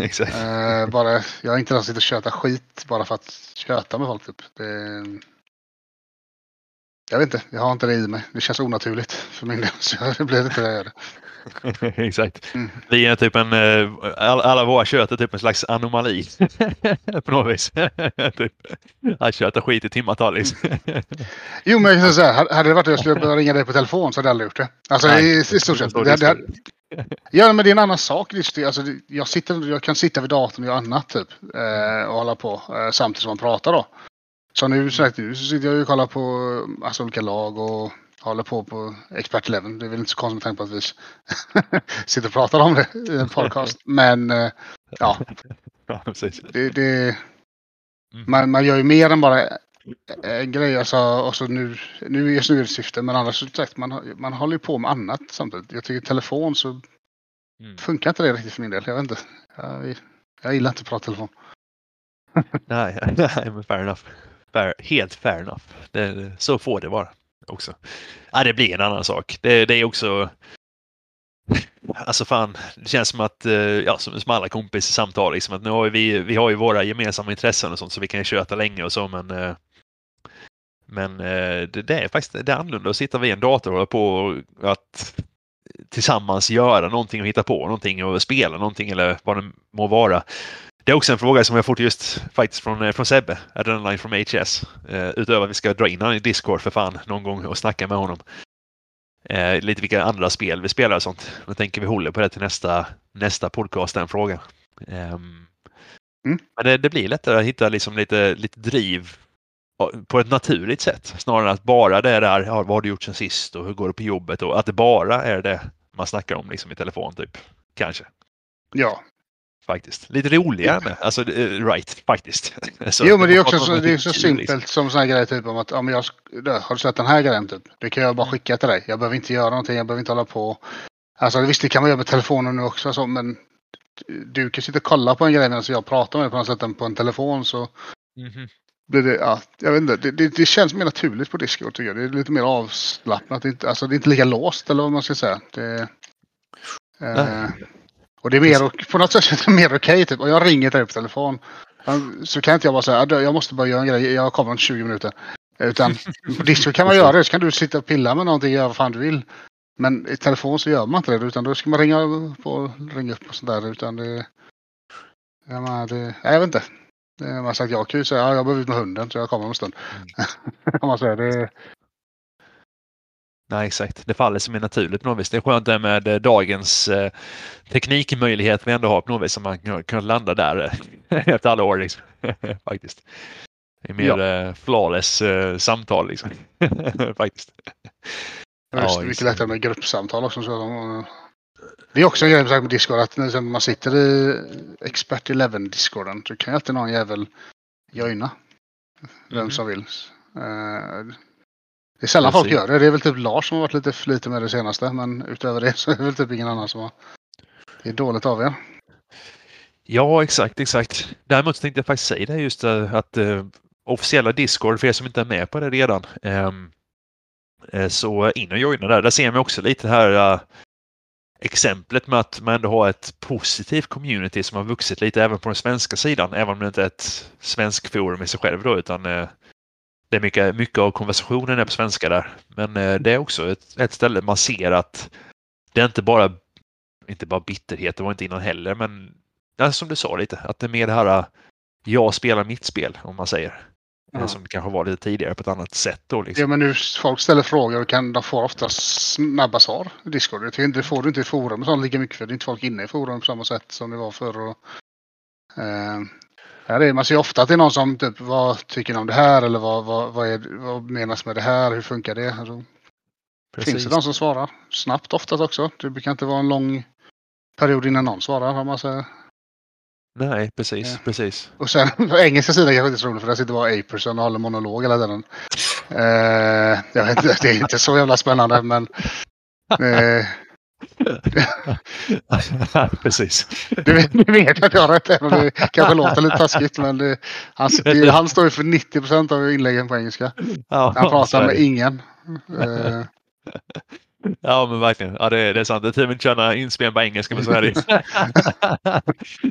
Speaker 1: Exakt.
Speaker 2: Eh, bara, jag är inte den som sitter och tjötar skit bara för att köta med folk. Typ. Det, jag vet inte, jag har inte det i mig. Det känns onaturligt för min del. Så det blir inte det jag gör.
Speaker 1: Exakt. Mm. Vi är typ en, eh, alla våra kött är typ en slags anomali. på något vis. typ. Att köta skit i timmatal liksom.
Speaker 2: jo men jag kan säga, hade det varit att jag skulle ringa dig på telefon så hade jag aldrig gjort det. Alltså Nej, i, i stort sett. Det, det, ja men det är en annan sak. Alltså, jag, sitter, jag kan sitta vid datorn och göra annat typ. Eh, och hålla på eh, samtidigt som man pratar då. Så nu, så sitter jag och kollar på alltså, olika lag och håller på på Expert 11. Det är väl inte så konstigt med tanke på att vi sitter och pratar om det i en podcast. Men eh, ja, det, det, mm. man, man gör ju mer än bara en grej. Alltså, så nu, nu just nu är det syfte, men annars sagt, man, man håller ju på med annat samtidigt. Jag tycker telefon så mm. funkar inte det riktigt för min del. Jag vet inte. Jag, jag gillar inte att prata telefon.
Speaker 1: nej, nej, men fair enough. Fair, helt fair enough. Det, så får det vara också. Ja, det blir en annan sak. Det, det är också... Alltså fan, det känns som att, eh, ja, som, som alla kompissamtal, liksom, att nu har vi, vi har ju våra gemensamma intressen och sånt så vi kan ju köta länge och så men eh, men eh, det, det är faktiskt det är annorlunda att sitta vid en dator och hålla på att tillsammans göra någonting och hitta på någonting och spela någonting eller vad det må vara. Det är också en fråga som jag fått just faktiskt från, eh, från Sebbe, Adrenaline från HS. Uh, utöver att vi ska dra in honom i Discord för fan någon gång och snacka med honom. Uh, lite vilka andra spel vi spelar och sånt. Då tänker vi hålla på det till nästa, nästa podcast, den frågan. Um, mm. Men det, det, blir lättare att hitta liksom lite, lite driv på ett naturligt sätt snarare än att bara det där, ja, vad har du gjort sen sist och hur går det på jobbet och att det bara är det man snackar om liksom i telefon typ. Kanske.
Speaker 2: Ja,
Speaker 1: faktiskt. Lite roligare med. Alltså, eh, right, faktiskt.
Speaker 2: Så, jo, men det är också så, det är så simpelt liksom. som sådana grejer typ om att om jag, har du sett den här grejen typ? Det kan jag bara mm. skicka till dig. Jag behöver inte göra någonting, jag behöver inte hålla på. Alltså visst, det kan man göra med telefonen nu också, så, men du kan sitta och kolla på en grej medan jag pratar med dig på något sätt på en telefon så mm -hmm. Blir det, ja, jag vet inte, det, det, det, känns mer naturligt på Discord tycker jag. Det är lite mer avslappnat, inte, alltså det är inte lika låst eller vad man ska säga. Det, eh, och det är mer, på något sätt är det mer okej. Okay, typ. Och jag ringer dig på telefon. Så kan inte jag bara säga jag måste bara göra en grej. Jag kommer om 20 minuter. Utan på Discord kan man göra det. Så kan du sitta och pilla med någonting och göra vad fan du vill. Men i telefon så gör man inte det. Utan då ska man ringa, på, ringa upp och sådär. Utan det... Ja, man, det jag vet inte. Man har sagt jag kan ju säga ja, jag behöver ut med hunden så jag kommer om en stund. Mm. Om man säger det.
Speaker 1: Nej, exakt. Det faller som är naturligt på något vis. Det är skönt det med eh, dagens eh, teknikmöjlighet vi ändå har på något vis. Som man kan, kan landa där eh, efter alla år. Liksom. Faktiskt. Det är mer ja. eh, flawless eh, samtal liksom. Faktiskt.
Speaker 2: Ja, det är mycket lättare med gruppsamtal också. Så de, det är också en grej med Discord att när man sitter i Expert 11 Discorden så kan ju alltid någon jävel joina. Vem mm. som vill. Uh, det är sällan folk gör det. Det är väl typ Lars som har varit lite flitig med det senaste. Men utöver det så är det väl typ ingen annan som har. Det är dåligt av er.
Speaker 1: Ja, exakt, exakt. Däremot tänkte jag faktiskt säga det just eh, att uh, officiella Discord, för er som inte är med på det redan, um, så in och joina där. Där ser man också lite här uh, exemplet med att man ändå har ett positivt community som har vuxit lite även på den svenska sidan, även om det inte är ett svensk forum i sig själv då, utan eh, det är mycket, mycket av konversationen är på svenska där. Men eh, det är också ett, ett ställe man ser att det är inte bara, inte bara bitterhet, det var inte innan heller, men som du sa lite, att det är mer det här eh, jag spelar mitt spel, om man säger. Ja. Som kanske var lite tidigare på ett annat sätt då. Liksom.
Speaker 2: Ja, men nu folk ställer frågor och kan, de får ofta snabba svar i Discord. Det får du inte i forum så lika mycket för det är inte folk inne i forum på samma sätt som det var förr. Och, eh, här är, man ser ofta att det är någon som typ, vad tycker ni om det här eller vad, vad, vad, är, vad menas med det här? Hur funkar det? Alltså, finns det de som svarar snabbt oftast också. Det brukar inte vara en lång period innan någon svarar om man säger.
Speaker 1: Nej, precis, ja. precis.
Speaker 2: Och sen på engelska sidan kanske inte så roligt för där sitter bara Aperson och håller monolog hela tiden. Uh, jag vet inte, det är inte så jävla spännande men... Uh,
Speaker 1: precis.
Speaker 2: Du vet, du vet att jag har rätt även det kanske låter lite taskigt men det, han, det, han står ju för 90 procent av inläggen på engelska. Ja, han pratar med ingen. Uh,
Speaker 1: Ja men verkligen. Ja, det, det är sant. Det är tur vi inte kör några inspelningar på engelska men så är det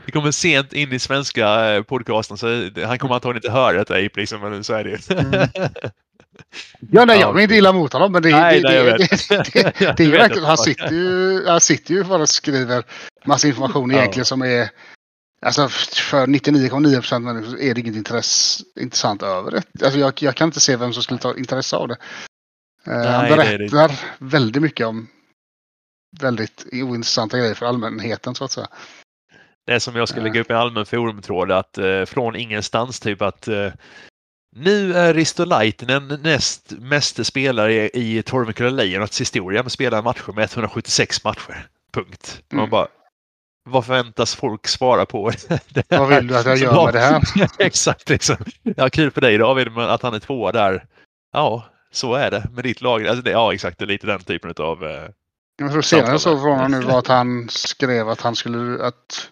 Speaker 1: Det kommer sent in i svenska eh, podcasten så han kommer antagligen inte höra detta Ape liksom, men så är det. Mm.
Speaker 2: Ja, nej, jag vill inte illa mot honom, men det, nej, det, nej, det, det, det, det är ju verkligen, han sitter ju, han sitter ju bara och skriver massa information egentligen ja. som är, alltså för 99,9 procent är det inget intresse, intressant över det. Alltså jag, jag kan inte se vem som skulle ta intresse av det. Eh, Nej, han berättar det det. väldigt mycket om väldigt ointressanta grejer för allmänheten så att säga.
Speaker 1: Det är som jag skulle lägga upp i allmän forumtråd att eh, från ingenstans typ att eh, nu är Risto Laitinen näst mest spelare i, i Tormekulla Lejonets historia med spelade matcher med 176 matcher. Punkt. Man mm. bara, vad förväntas folk svara på?
Speaker 2: vad vill du att jag gör med det här?
Speaker 1: Exakt, liksom. Ja, kul för dig David, att han är tvåa där. Ja, så är det med ditt lag. Alltså det, ja, exakt. Det är lite den typen av... Eh,
Speaker 2: jag tror senare så från honom nu var att han skrev att han skulle... Att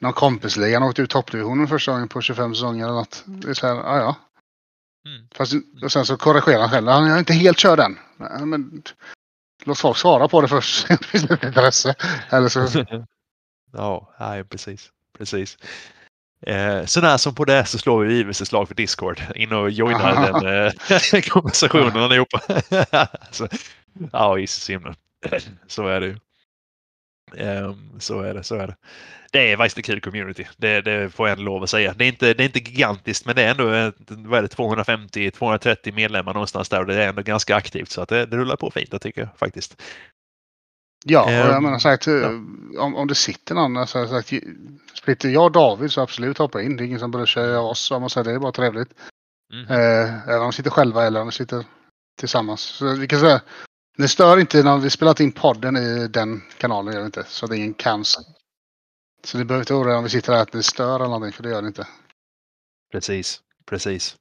Speaker 2: någon kompisliga åkte ut toppdivisionen första gången på 25 säsonger eller något. Det är så här, ja ja. Mm. Fast, och sen så korrigerar han själv. Han har inte helt kört den. Men, låt folk svara på det först. intresse. Eller så.
Speaker 1: ja, nej, precis. Precis. Eh, sånär som på det så slår vi givetvis ett slag för Discord. In och joina den eh, konversationen allihopa. så, ja, Jesus himlen. Så är det ju. Um, så är det, så är det. Det är faktiskt en kul community. Det, det får jag lov att säga. Det är inte, det är inte gigantiskt men det är ändå vad är det, 250-230 medlemmar någonstans där och det är ändå ganska aktivt så att det, det rullar på fint jag tycker jag faktiskt.
Speaker 2: Ja, och jag um, menar sagt, ja. om, om det sitter någon, så sagt, splitter jag och David så absolut hoppa in. Det är ingen som bryr sig av oss. Om man säger det är bara trevligt. Mm. Eh, även om de sitter själva eller om de sitter tillsammans. Så vi kan säga, det stör inte när vi spelat in podden i den kanalen, gör inte. Så det är ingen kan. Så ni behöver inte oroa om vi sitter här att det stör eller någonting, för det gör det inte.
Speaker 1: Precis, precis.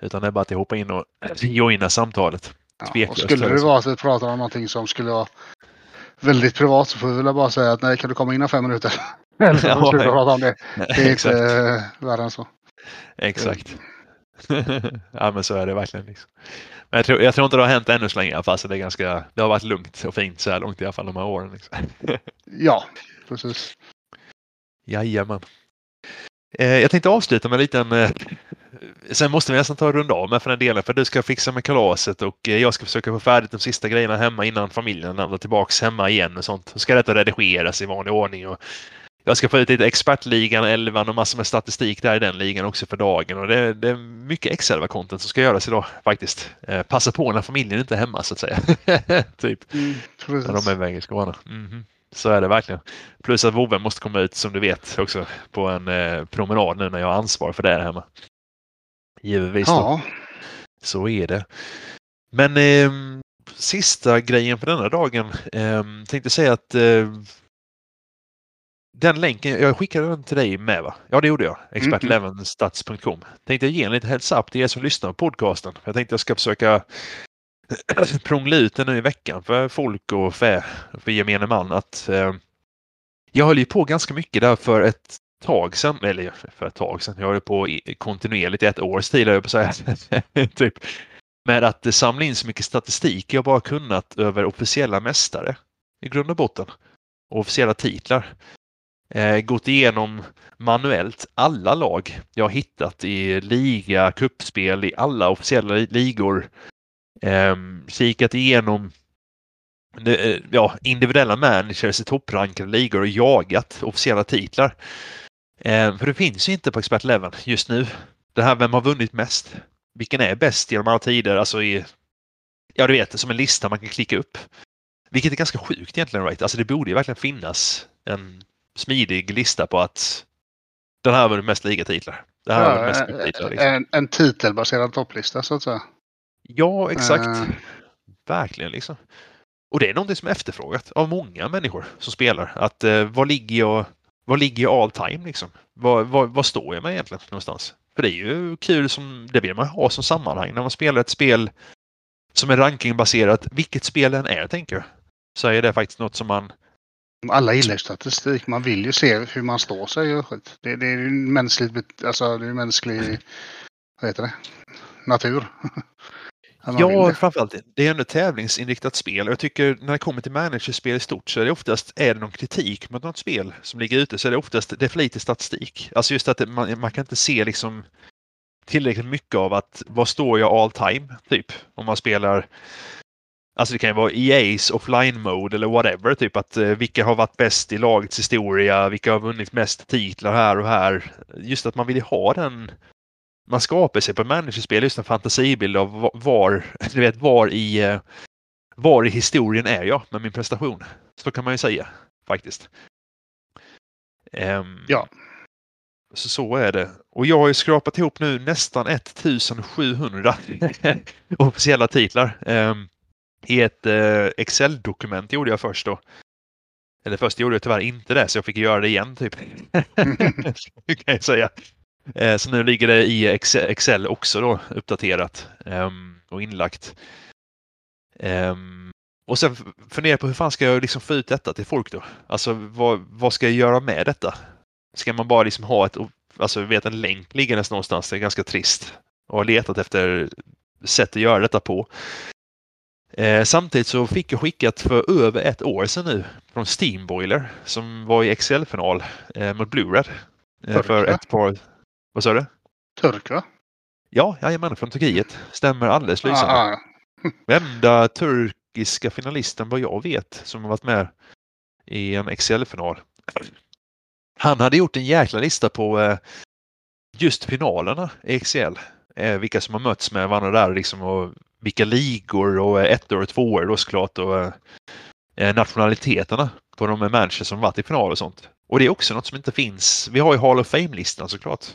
Speaker 1: Utan det är bara att hoppa in och joina samtalet.
Speaker 2: Ja, och skulle det vara att vi pratar om någonting som skulle vara väldigt privat så får vi väl bara säga att nej, kan du komma in fem minuter? Eller så får vi prata om det. Det är inte äh, värre än så.
Speaker 1: Exakt. ja men så är det verkligen. Liksom. Men jag tror, jag tror inte det har hänt ännu så länge i alla fall. Så det, är ganska, det har varit lugnt och fint så här långt i alla fall de här åren. Liksom.
Speaker 2: ja, precis.
Speaker 1: Jajamän. Eh, jag tänkte avsluta med en liten eh, Sen måste vi nästan ta en runda av med för den delen för du ska fixa med kalaset och eh, jag ska försöka få färdigt de sista grejerna hemma innan familjen landar tillbaks hemma igen och sånt. Så ska detta redigeras i vanlig ordning och jag ska få ut lite expertligan 11 och massor med statistik där i den ligan också för dagen och det, det är mycket Excel-content som ska göras idag faktiskt. Eh, passa på när familjen inte är hemma så att säga. typ. Mm, när de är iväg i Skåne. Mm -hmm. Så är det verkligen. Plus att vovven måste komma ut som du vet också på en eh, promenad nu när jag har ansvar för det här hemma. Givetvis. Ja. Så är det. Men eh, sista grejen för denna dagen. Eh, tänkte säga att eh, den länken, jag skickade den till dig med va? Ja det gjorde jag. Expertlevenstats.com. Tänkte ge en liten heads up till er som lyssnar på podcasten. Jag tänkte jag ska försöka prångla ut den nu i veckan för folk och för, för gemene man att eh, jag höll ju på ganska mycket där för ett tag sedan, eller för ett tag sedan, jag höll på kontinuerligt i ett års tid, jag på säga, typ, med att samla in så mycket statistik jag bara kunnat över officiella mästare i grund och botten. Och officiella titlar. Eh, gått igenom manuellt alla lag jag hittat i liga, kuppspel, i alla officiella ligor. Eh, kikat igenom eh, ja, individuella managers i topprankade ligor och jagat officiella titlar. Eh, för det finns ju inte på Expert Eleven just nu. Det här vem har vunnit mest? Vilken är bäst genom alla tider? Alltså i, ja du vet, som en lista man kan klicka upp. Vilket är ganska sjukt egentligen, right? Alltså det borde ju verkligen finnas en smidig lista på att den här har vunnit mest ligatitlar. Det här
Speaker 2: ja, mest titlar, liksom. en, en titelbaserad topplista så att säga.
Speaker 1: Ja, exakt. Uh. Verkligen liksom. Och det är någonting som är efterfrågat av många människor som spelar. Att eh, vad ligger jag, vad ligger all time liksom? Vad, vad, vad står jag med egentligen någonstans? För det är ju kul som, det vill man ha som sammanhang när man spelar ett spel som är rankingbaserat, vilket spel än är tänker jag. Så är det faktiskt något som man
Speaker 2: alla gillar statistik. Man vill ju se hur man står sig och skit. Det, det är ju mänskligt, alltså det är mänsklig, vad heter det, natur.
Speaker 1: Ja, framförallt. Det är ändå tävlingsinriktat spel. Jag tycker när det kommer till managerspel i stort så är det oftast, är det någon kritik mot något spel som ligger ute så är det oftast, det är för lite statistik. Alltså just att man, man kan inte se liksom tillräckligt mycket av att vad står jag all time, typ. Om man spelar Alltså det kan ju vara EA's offline mode eller whatever, typ att eh, vilka har varit bäst i lagets historia, vilka har vunnit mest titlar här och här. Just att man vill ha den man skapar sig på managerspel just en fantasibild av var, du vet, var i, eh, var i historien är jag med min prestation. Så kan man ju säga faktiskt.
Speaker 2: Um, ja.
Speaker 1: Så, så är det. Och jag har ju skrapat ihop nu nästan 1700 officiella titlar. Um, I ett uh, Excel-dokument gjorde jag först då. Eller först gjorde jag tyvärr inte det, så jag fick göra det igen typ. kan jag säga. Eh, så nu ligger det i Excel också då uppdaterat ehm, och inlagt. Ehm, och sen fundera på hur fan ska jag liksom få ut detta till folk då? Alltså vad, vad ska jag göra med detta? Ska man bara liksom ha ett, alltså vet en länk liggandes någonstans, det är ganska trist. Och har letat efter sätt att göra detta på. Eh, samtidigt så fick jag skickat för över ett år sedan nu från Steamboiler som var i Excel-final eh, mot Blu-ray. Eh, för ett par, vad sa du?
Speaker 2: Turk va?
Speaker 1: Ja, jajamän, från Turkiet. Stämmer alldeles lysande. Ah, ah. enda turkiska finalisten vad jag vet som har varit med i en XL-final. Han hade gjort en jäkla lista på eh, just finalerna i XL. Eh, vilka som har mötts med varandra där liksom och vilka ligor och eh, ettor och tvåor då såklart och nationaliteterna på de människor som varit i final och sånt. Och det är också något som inte finns. Vi har ju Hall of Fame-listan såklart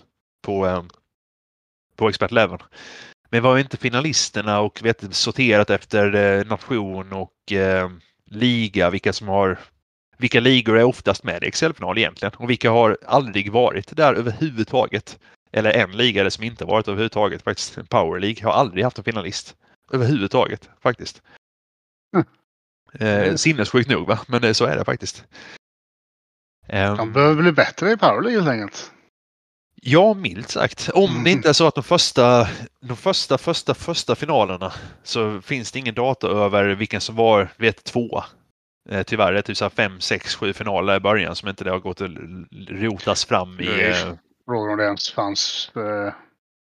Speaker 1: på, eh, på Expert Eleven. Men vi har inte finalisterna och vet, sorterat efter eh, nation och eh, liga, vilka som har vilka ligor är oftast med i Excel-final egentligen och vilka har aldrig varit där överhuvudtaget. Eller en liga som inte varit överhuvudtaget, faktiskt Power League, har aldrig haft en finalist överhuvudtaget faktiskt. Mm. Eh, sinnessjukt nog va, men så är det faktiskt.
Speaker 2: De um, behöver bli bättre i Power League helt enkelt.
Speaker 1: Ja, milt sagt. Om det mm. inte är så att de första, de första, första, första finalerna så finns det ingen data över vilken som var, vet, tvåa. Eh, tyvärr, det är typ så fem, sex, sju finaler i början som inte det har gått att rotas fram i... Eh,
Speaker 2: Frågan om det ens fanns... Eh...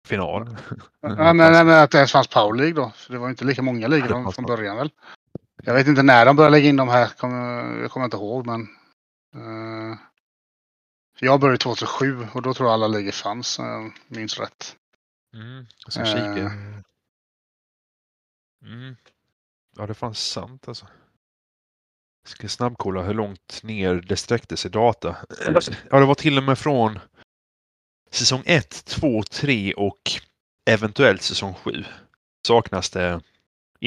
Speaker 1: Final?
Speaker 2: nej, nej, nej, att det ens fanns Power League då. För det var inte lika många ligor från början väl? Jag vet inte när de började lägga in de här. jag kommer inte ihåg men... Jag började 2007 och då tror jag alla ligor fanns, om jag minns rätt.
Speaker 1: Mm, jag ska kika. Eh. Mm. Ja, det fanns sant alltså. Jag ska snabbkolla hur långt ner det sträckte sig data. Ja, det var till och med från säsong 1, 2, 3 och eventuellt säsong 7 saknas det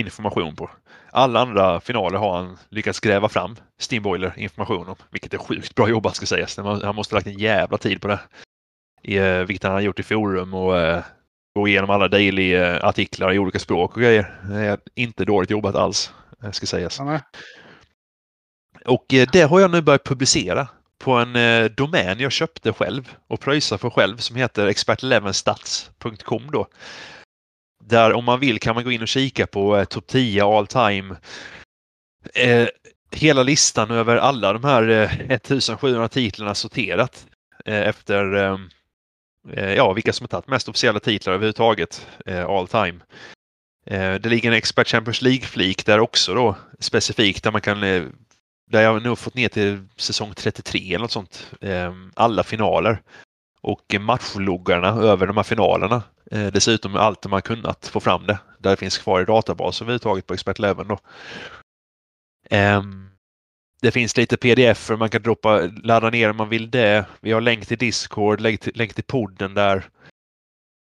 Speaker 1: information på. Alla andra finaler har han lyckats gräva fram Steamboiler information om, vilket är sjukt bra jobbat ska sägas. Han måste ha lagt en jävla tid på det. I, eh, vilket han har gjort i forum och uh, gå igenom alla daily-artiklar i olika språk och grejer. Det är inte dåligt jobbat alls, ska sägas. Mm. Och det har jag nu börjat publicera på en domän jag köpte själv och pröjsar för själv som heter expertlevenstats.com då. Där om man vill kan man gå in och kika på eh, topp 10 all time. Eh, hela listan över alla de här eh, 1700 titlarna sorterat eh, efter ehm, eh, ja, vilka som har tagit mest officiella titlar överhuvudtaget eh, all time. Eh, det ligger en Expert Champions League-flik där också då specifikt där man kan eh, där jag nu fått ner till säsong 33 eller något sånt. Ehm, alla finaler och matchloggarna över de här finalerna. Eh, dessutom allt man kunnat få fram det. Där det finns kvar i databasen vi tagit på Expert Eleven då. Ehm, det finns lite pdf man kan droppa, ladda ner om man vill det. Vi har länk till Discord, länk till, länk till podden där.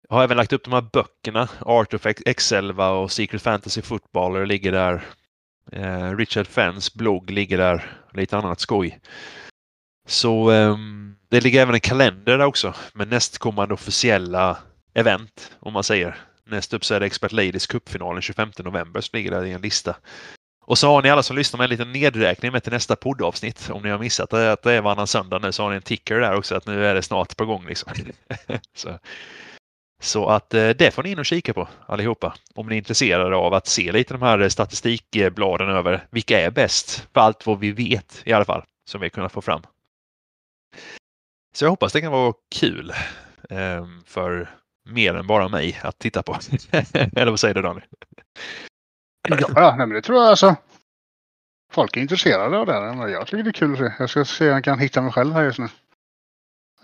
Speaker 1: Jag har även lagt upp de här böckerna, Art of X11 och Secret Fantasy Footballer ligger där. Eh, Richard Fens blogg ligger där, lite annat skoj. Så eh, det ligger även en kalender där också med nästkommande officiella event, om man säger. Näst upp så är det Expert Ladies Cup-finalen 25 november som ligger där i en lista. Och så har ni alla som lyssnar med en liten nedräkning med till nästa poddavsnitt. Om ni har missat det, att det är varannan söndag nu så har ni en ticker där också att nu är det snart på gång. Liksom. så, så att eh, det får ni in och kika på allihopa. Om ni är intresserade av att se lite de här statistikbladen över vilka är bäst för allt vad vi vet i alla fall som vi har kunnat få fram. Så jag hoppas det kan vara kul ehm, för mer än bara mig att titta på. Eller vad säger du Daniel?
Speaker 2: Ja, nej, men det tror jag alltså. Folk är intresserade av det. Jag tycker det är kul att se. Jag ska se om jag kan hitta mig själv här just nu.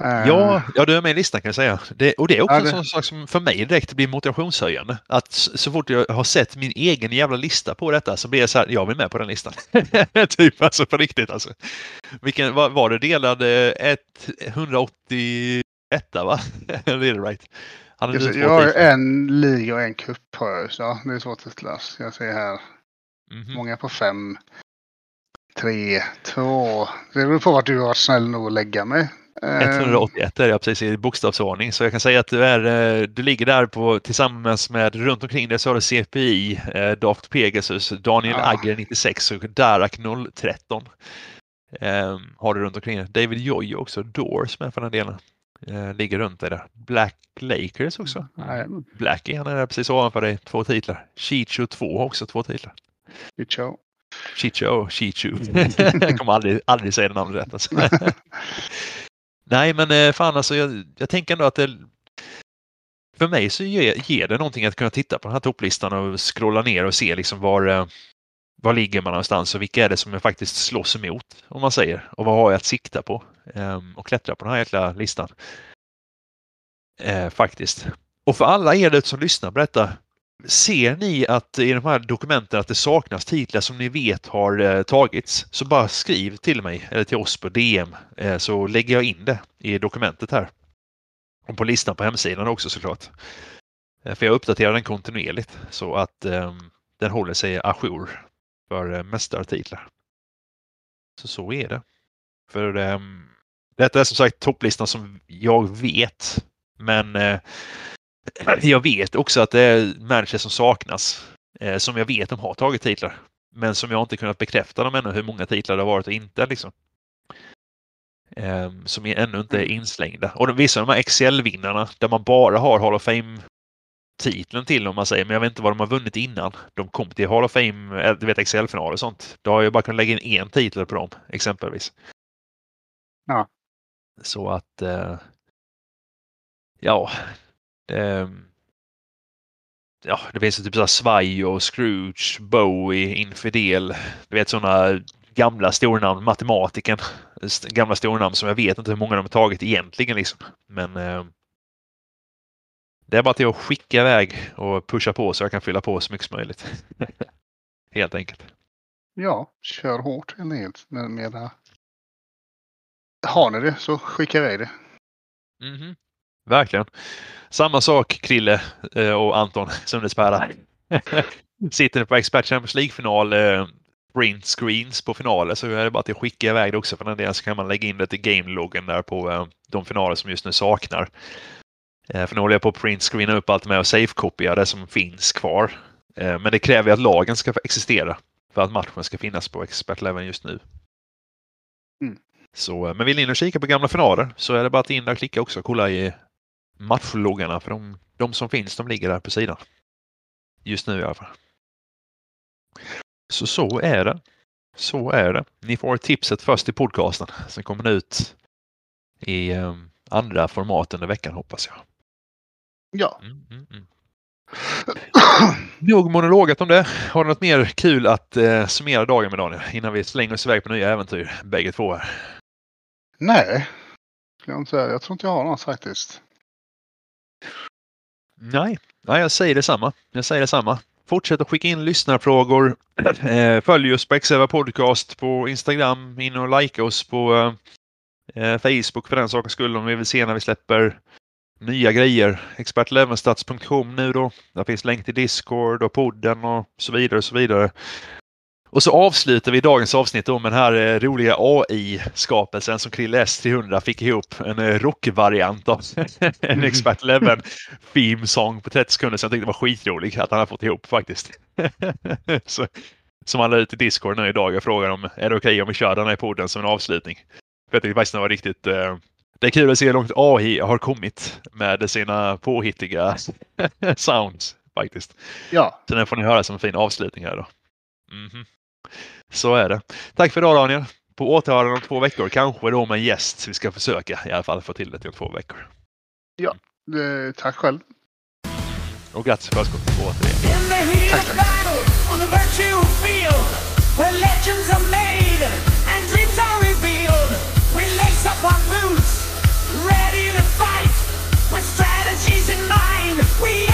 Speaker 1: Ja, ja, du är med i listan kan jag säga. Det, och det är också ja, det... en sån sak som för mig direkt blir motivationshöjande. Att så fort jag har sett min egen jävla lista på detta så blir jag så här, jag vill med på den listan. typ alltså på riktigt alltså. Vilken, var, var det delad 181 va? det är det right?
Speaker 2: Hade jag, jag har en liga och en cup har jag. Så det är svårt att läsa. Jag ser här. Mm -hmm. Många på fem. Tre, två. Det beror på vart du har varit snäll nog att lägga mig.
Speaker 1: 181 är jag precis i bokstavsordning så jag kan säga att du, är, eh, du ligger där på, tillsammans med runt omkring dig så har du CPI, eh, Daft Pegasus, Daniel ja. Agger 96 och Darak 013. Eh, har du runt omkring dig. David Joy också, Doors med för den delen. Eh, ligger runt dig där. Black Lakers också. Mm. Blackie, han är där precis ovanför dig, två titlar. Chicho 2 har också två titlar.
Speaker 2: Chicho.
Speaker 1: Chicho, Chichu. jag kommer aldrig, aldrig säga det namnet rätt. Alltså. Nej, men eh, fan alltså, jag, jag tänker ändå att det, för mig så ger, ger, det någonting att kunna titta på den här topplistan och scrolla ner och se liksom var, eh, var ligger man någonstans och vilka är det som jag faktiskt slåss emot, om man säger. Och vad har jag att sikta på? Ehm, och klättra på den här jäkla listan. Eh, faktiskt. Och för alla er som lyssnar på detta, ser ni att i de här dokumenten att det saknas titlar som ni vet har eh, tagits så bara skriv till mig eller till oss på DM eh, så lägger jag in det i dokumentet här. Och på listan på hemsidan också såklart. Eh, för jag uppdaterar den kontinuerligt så att ehm, den håller sig ajour för eh, mästartitlar. Så så är det. För um, detta är som sagt topplistan som jag vet. Men eh, jag vet också att det är managers som saknas. Eh, som jag vet de har tagit titlar. Men som jag inte kunnat bekräfta dem ännu hur många titlar det har varit och inte. Liksom. Eh, som ännu inte är inslängda. Och vissa av de här XL-vinnarna där man bara har Hall of Fame titeln till om man säger, men jag vet inte vad de har vunnit innan. De kom till Hall of Fame, eh, du vet XL-finaler och sånt. Då har jag bara kunnat lägga in en titel på dem, exempelvis.
Speaker 2: Ja.
Speaker 1: Så att, eh, ja, det, ja, det finns typ så Svaj och Scrooge, Bowie, Infidel, du vet sådana gamla stornamn, matematiken, gamla stornamn som jag vet inte hur många de har tagit egentligen liksom. Men eh, det är bara till att skicka iväg och pusha på så jag kan fylla på så mycket som möjligt. helt enkelt.
Speaker 2: Ja, kör hårt helt enkelt. Med, med, har ni det så skicka iväg det.
Speaker 1: Mm -hmm. Verkligen. Samma sak Krille eh, och Anton Sundesberga. Sitter ni på Expert Champions League-final eh, print screens på finaler så är det bara att skicka iväg det också för den delen så kan man lägga in det till game-loggen där på eh, de finaler som just nu saknar. För nu håller jag på att print screena upp allt med och safe-kopia det som finns kvar. Men det kräver att lagen ska existera för att matchen ska finnas på Expert Level just nu. Mm. Så, men vill ni in och kika på gamla finaler så är det bara att in där och klicka också och kolla i matchloggarna för de, de som finns de ligger där på sidan. Just nu i alla fall. Så så är det. Så är det. Ni får tipset först i podcasten. Sen kommer det ut i andra format under veckan hoppas jag.
Speaker 2: Ja. Mm, mm, mm.
Speaker 1: Nog monologat om det. Har du något mer kul att eh, summera dagen med Daniel innan vi slänger oss iväg på nya äventyr bägge två? Här.
Speaker 3: Nej, jag, inte jag tror inte jag har något faktiskt.
Speaker 1: Nej, Nej jag säger detsamma. Jag säger detsamma. Fortsätt att skicka in lyssnarfrågor. Eh, följ oss på Exeva Podcast på Instagram. In och like oss på eh, Facebook för den sakens skull om vi vill se när vi släpper nya grejer. Expertlevenstats.com nu då. Där finns länk till Discord och podden och så vidare och så vidare. Och så avslutar vi dagens avsnitt då med den här eh, roliga AI-skapelsen som Krille S300 fick ihop. En eh, rockvariant av en Expert Eleven theme song på 30 sekunder som jag tyckte var skitrolig att han har fått ihop faktiskt. så, som han la ut i Discord nu idag. Jag frågade om är det okej okay om vi kör den här podden som en avslutning. För jag tyckte faktiskt den var riktigt eh, det är kul att se hur långt AI har kommit med sina påhittiga sounds faktiskt.
Speaker 3: Ja.
Speaker 1: Så den får ni höra som en fin avslutning här då. Mm -hmm. Så är det. Tack för idag Daniel. På återhörande om två veckor, kanske då med en gäst. Vi ska försöka i alla fall få till det till två veckor.
Speaker 3: Ja, eh, tack själv.
Speaker 1: Och grattis i förskott på återigen.
Speaker 3: Tack, tack. With strategies in mind. We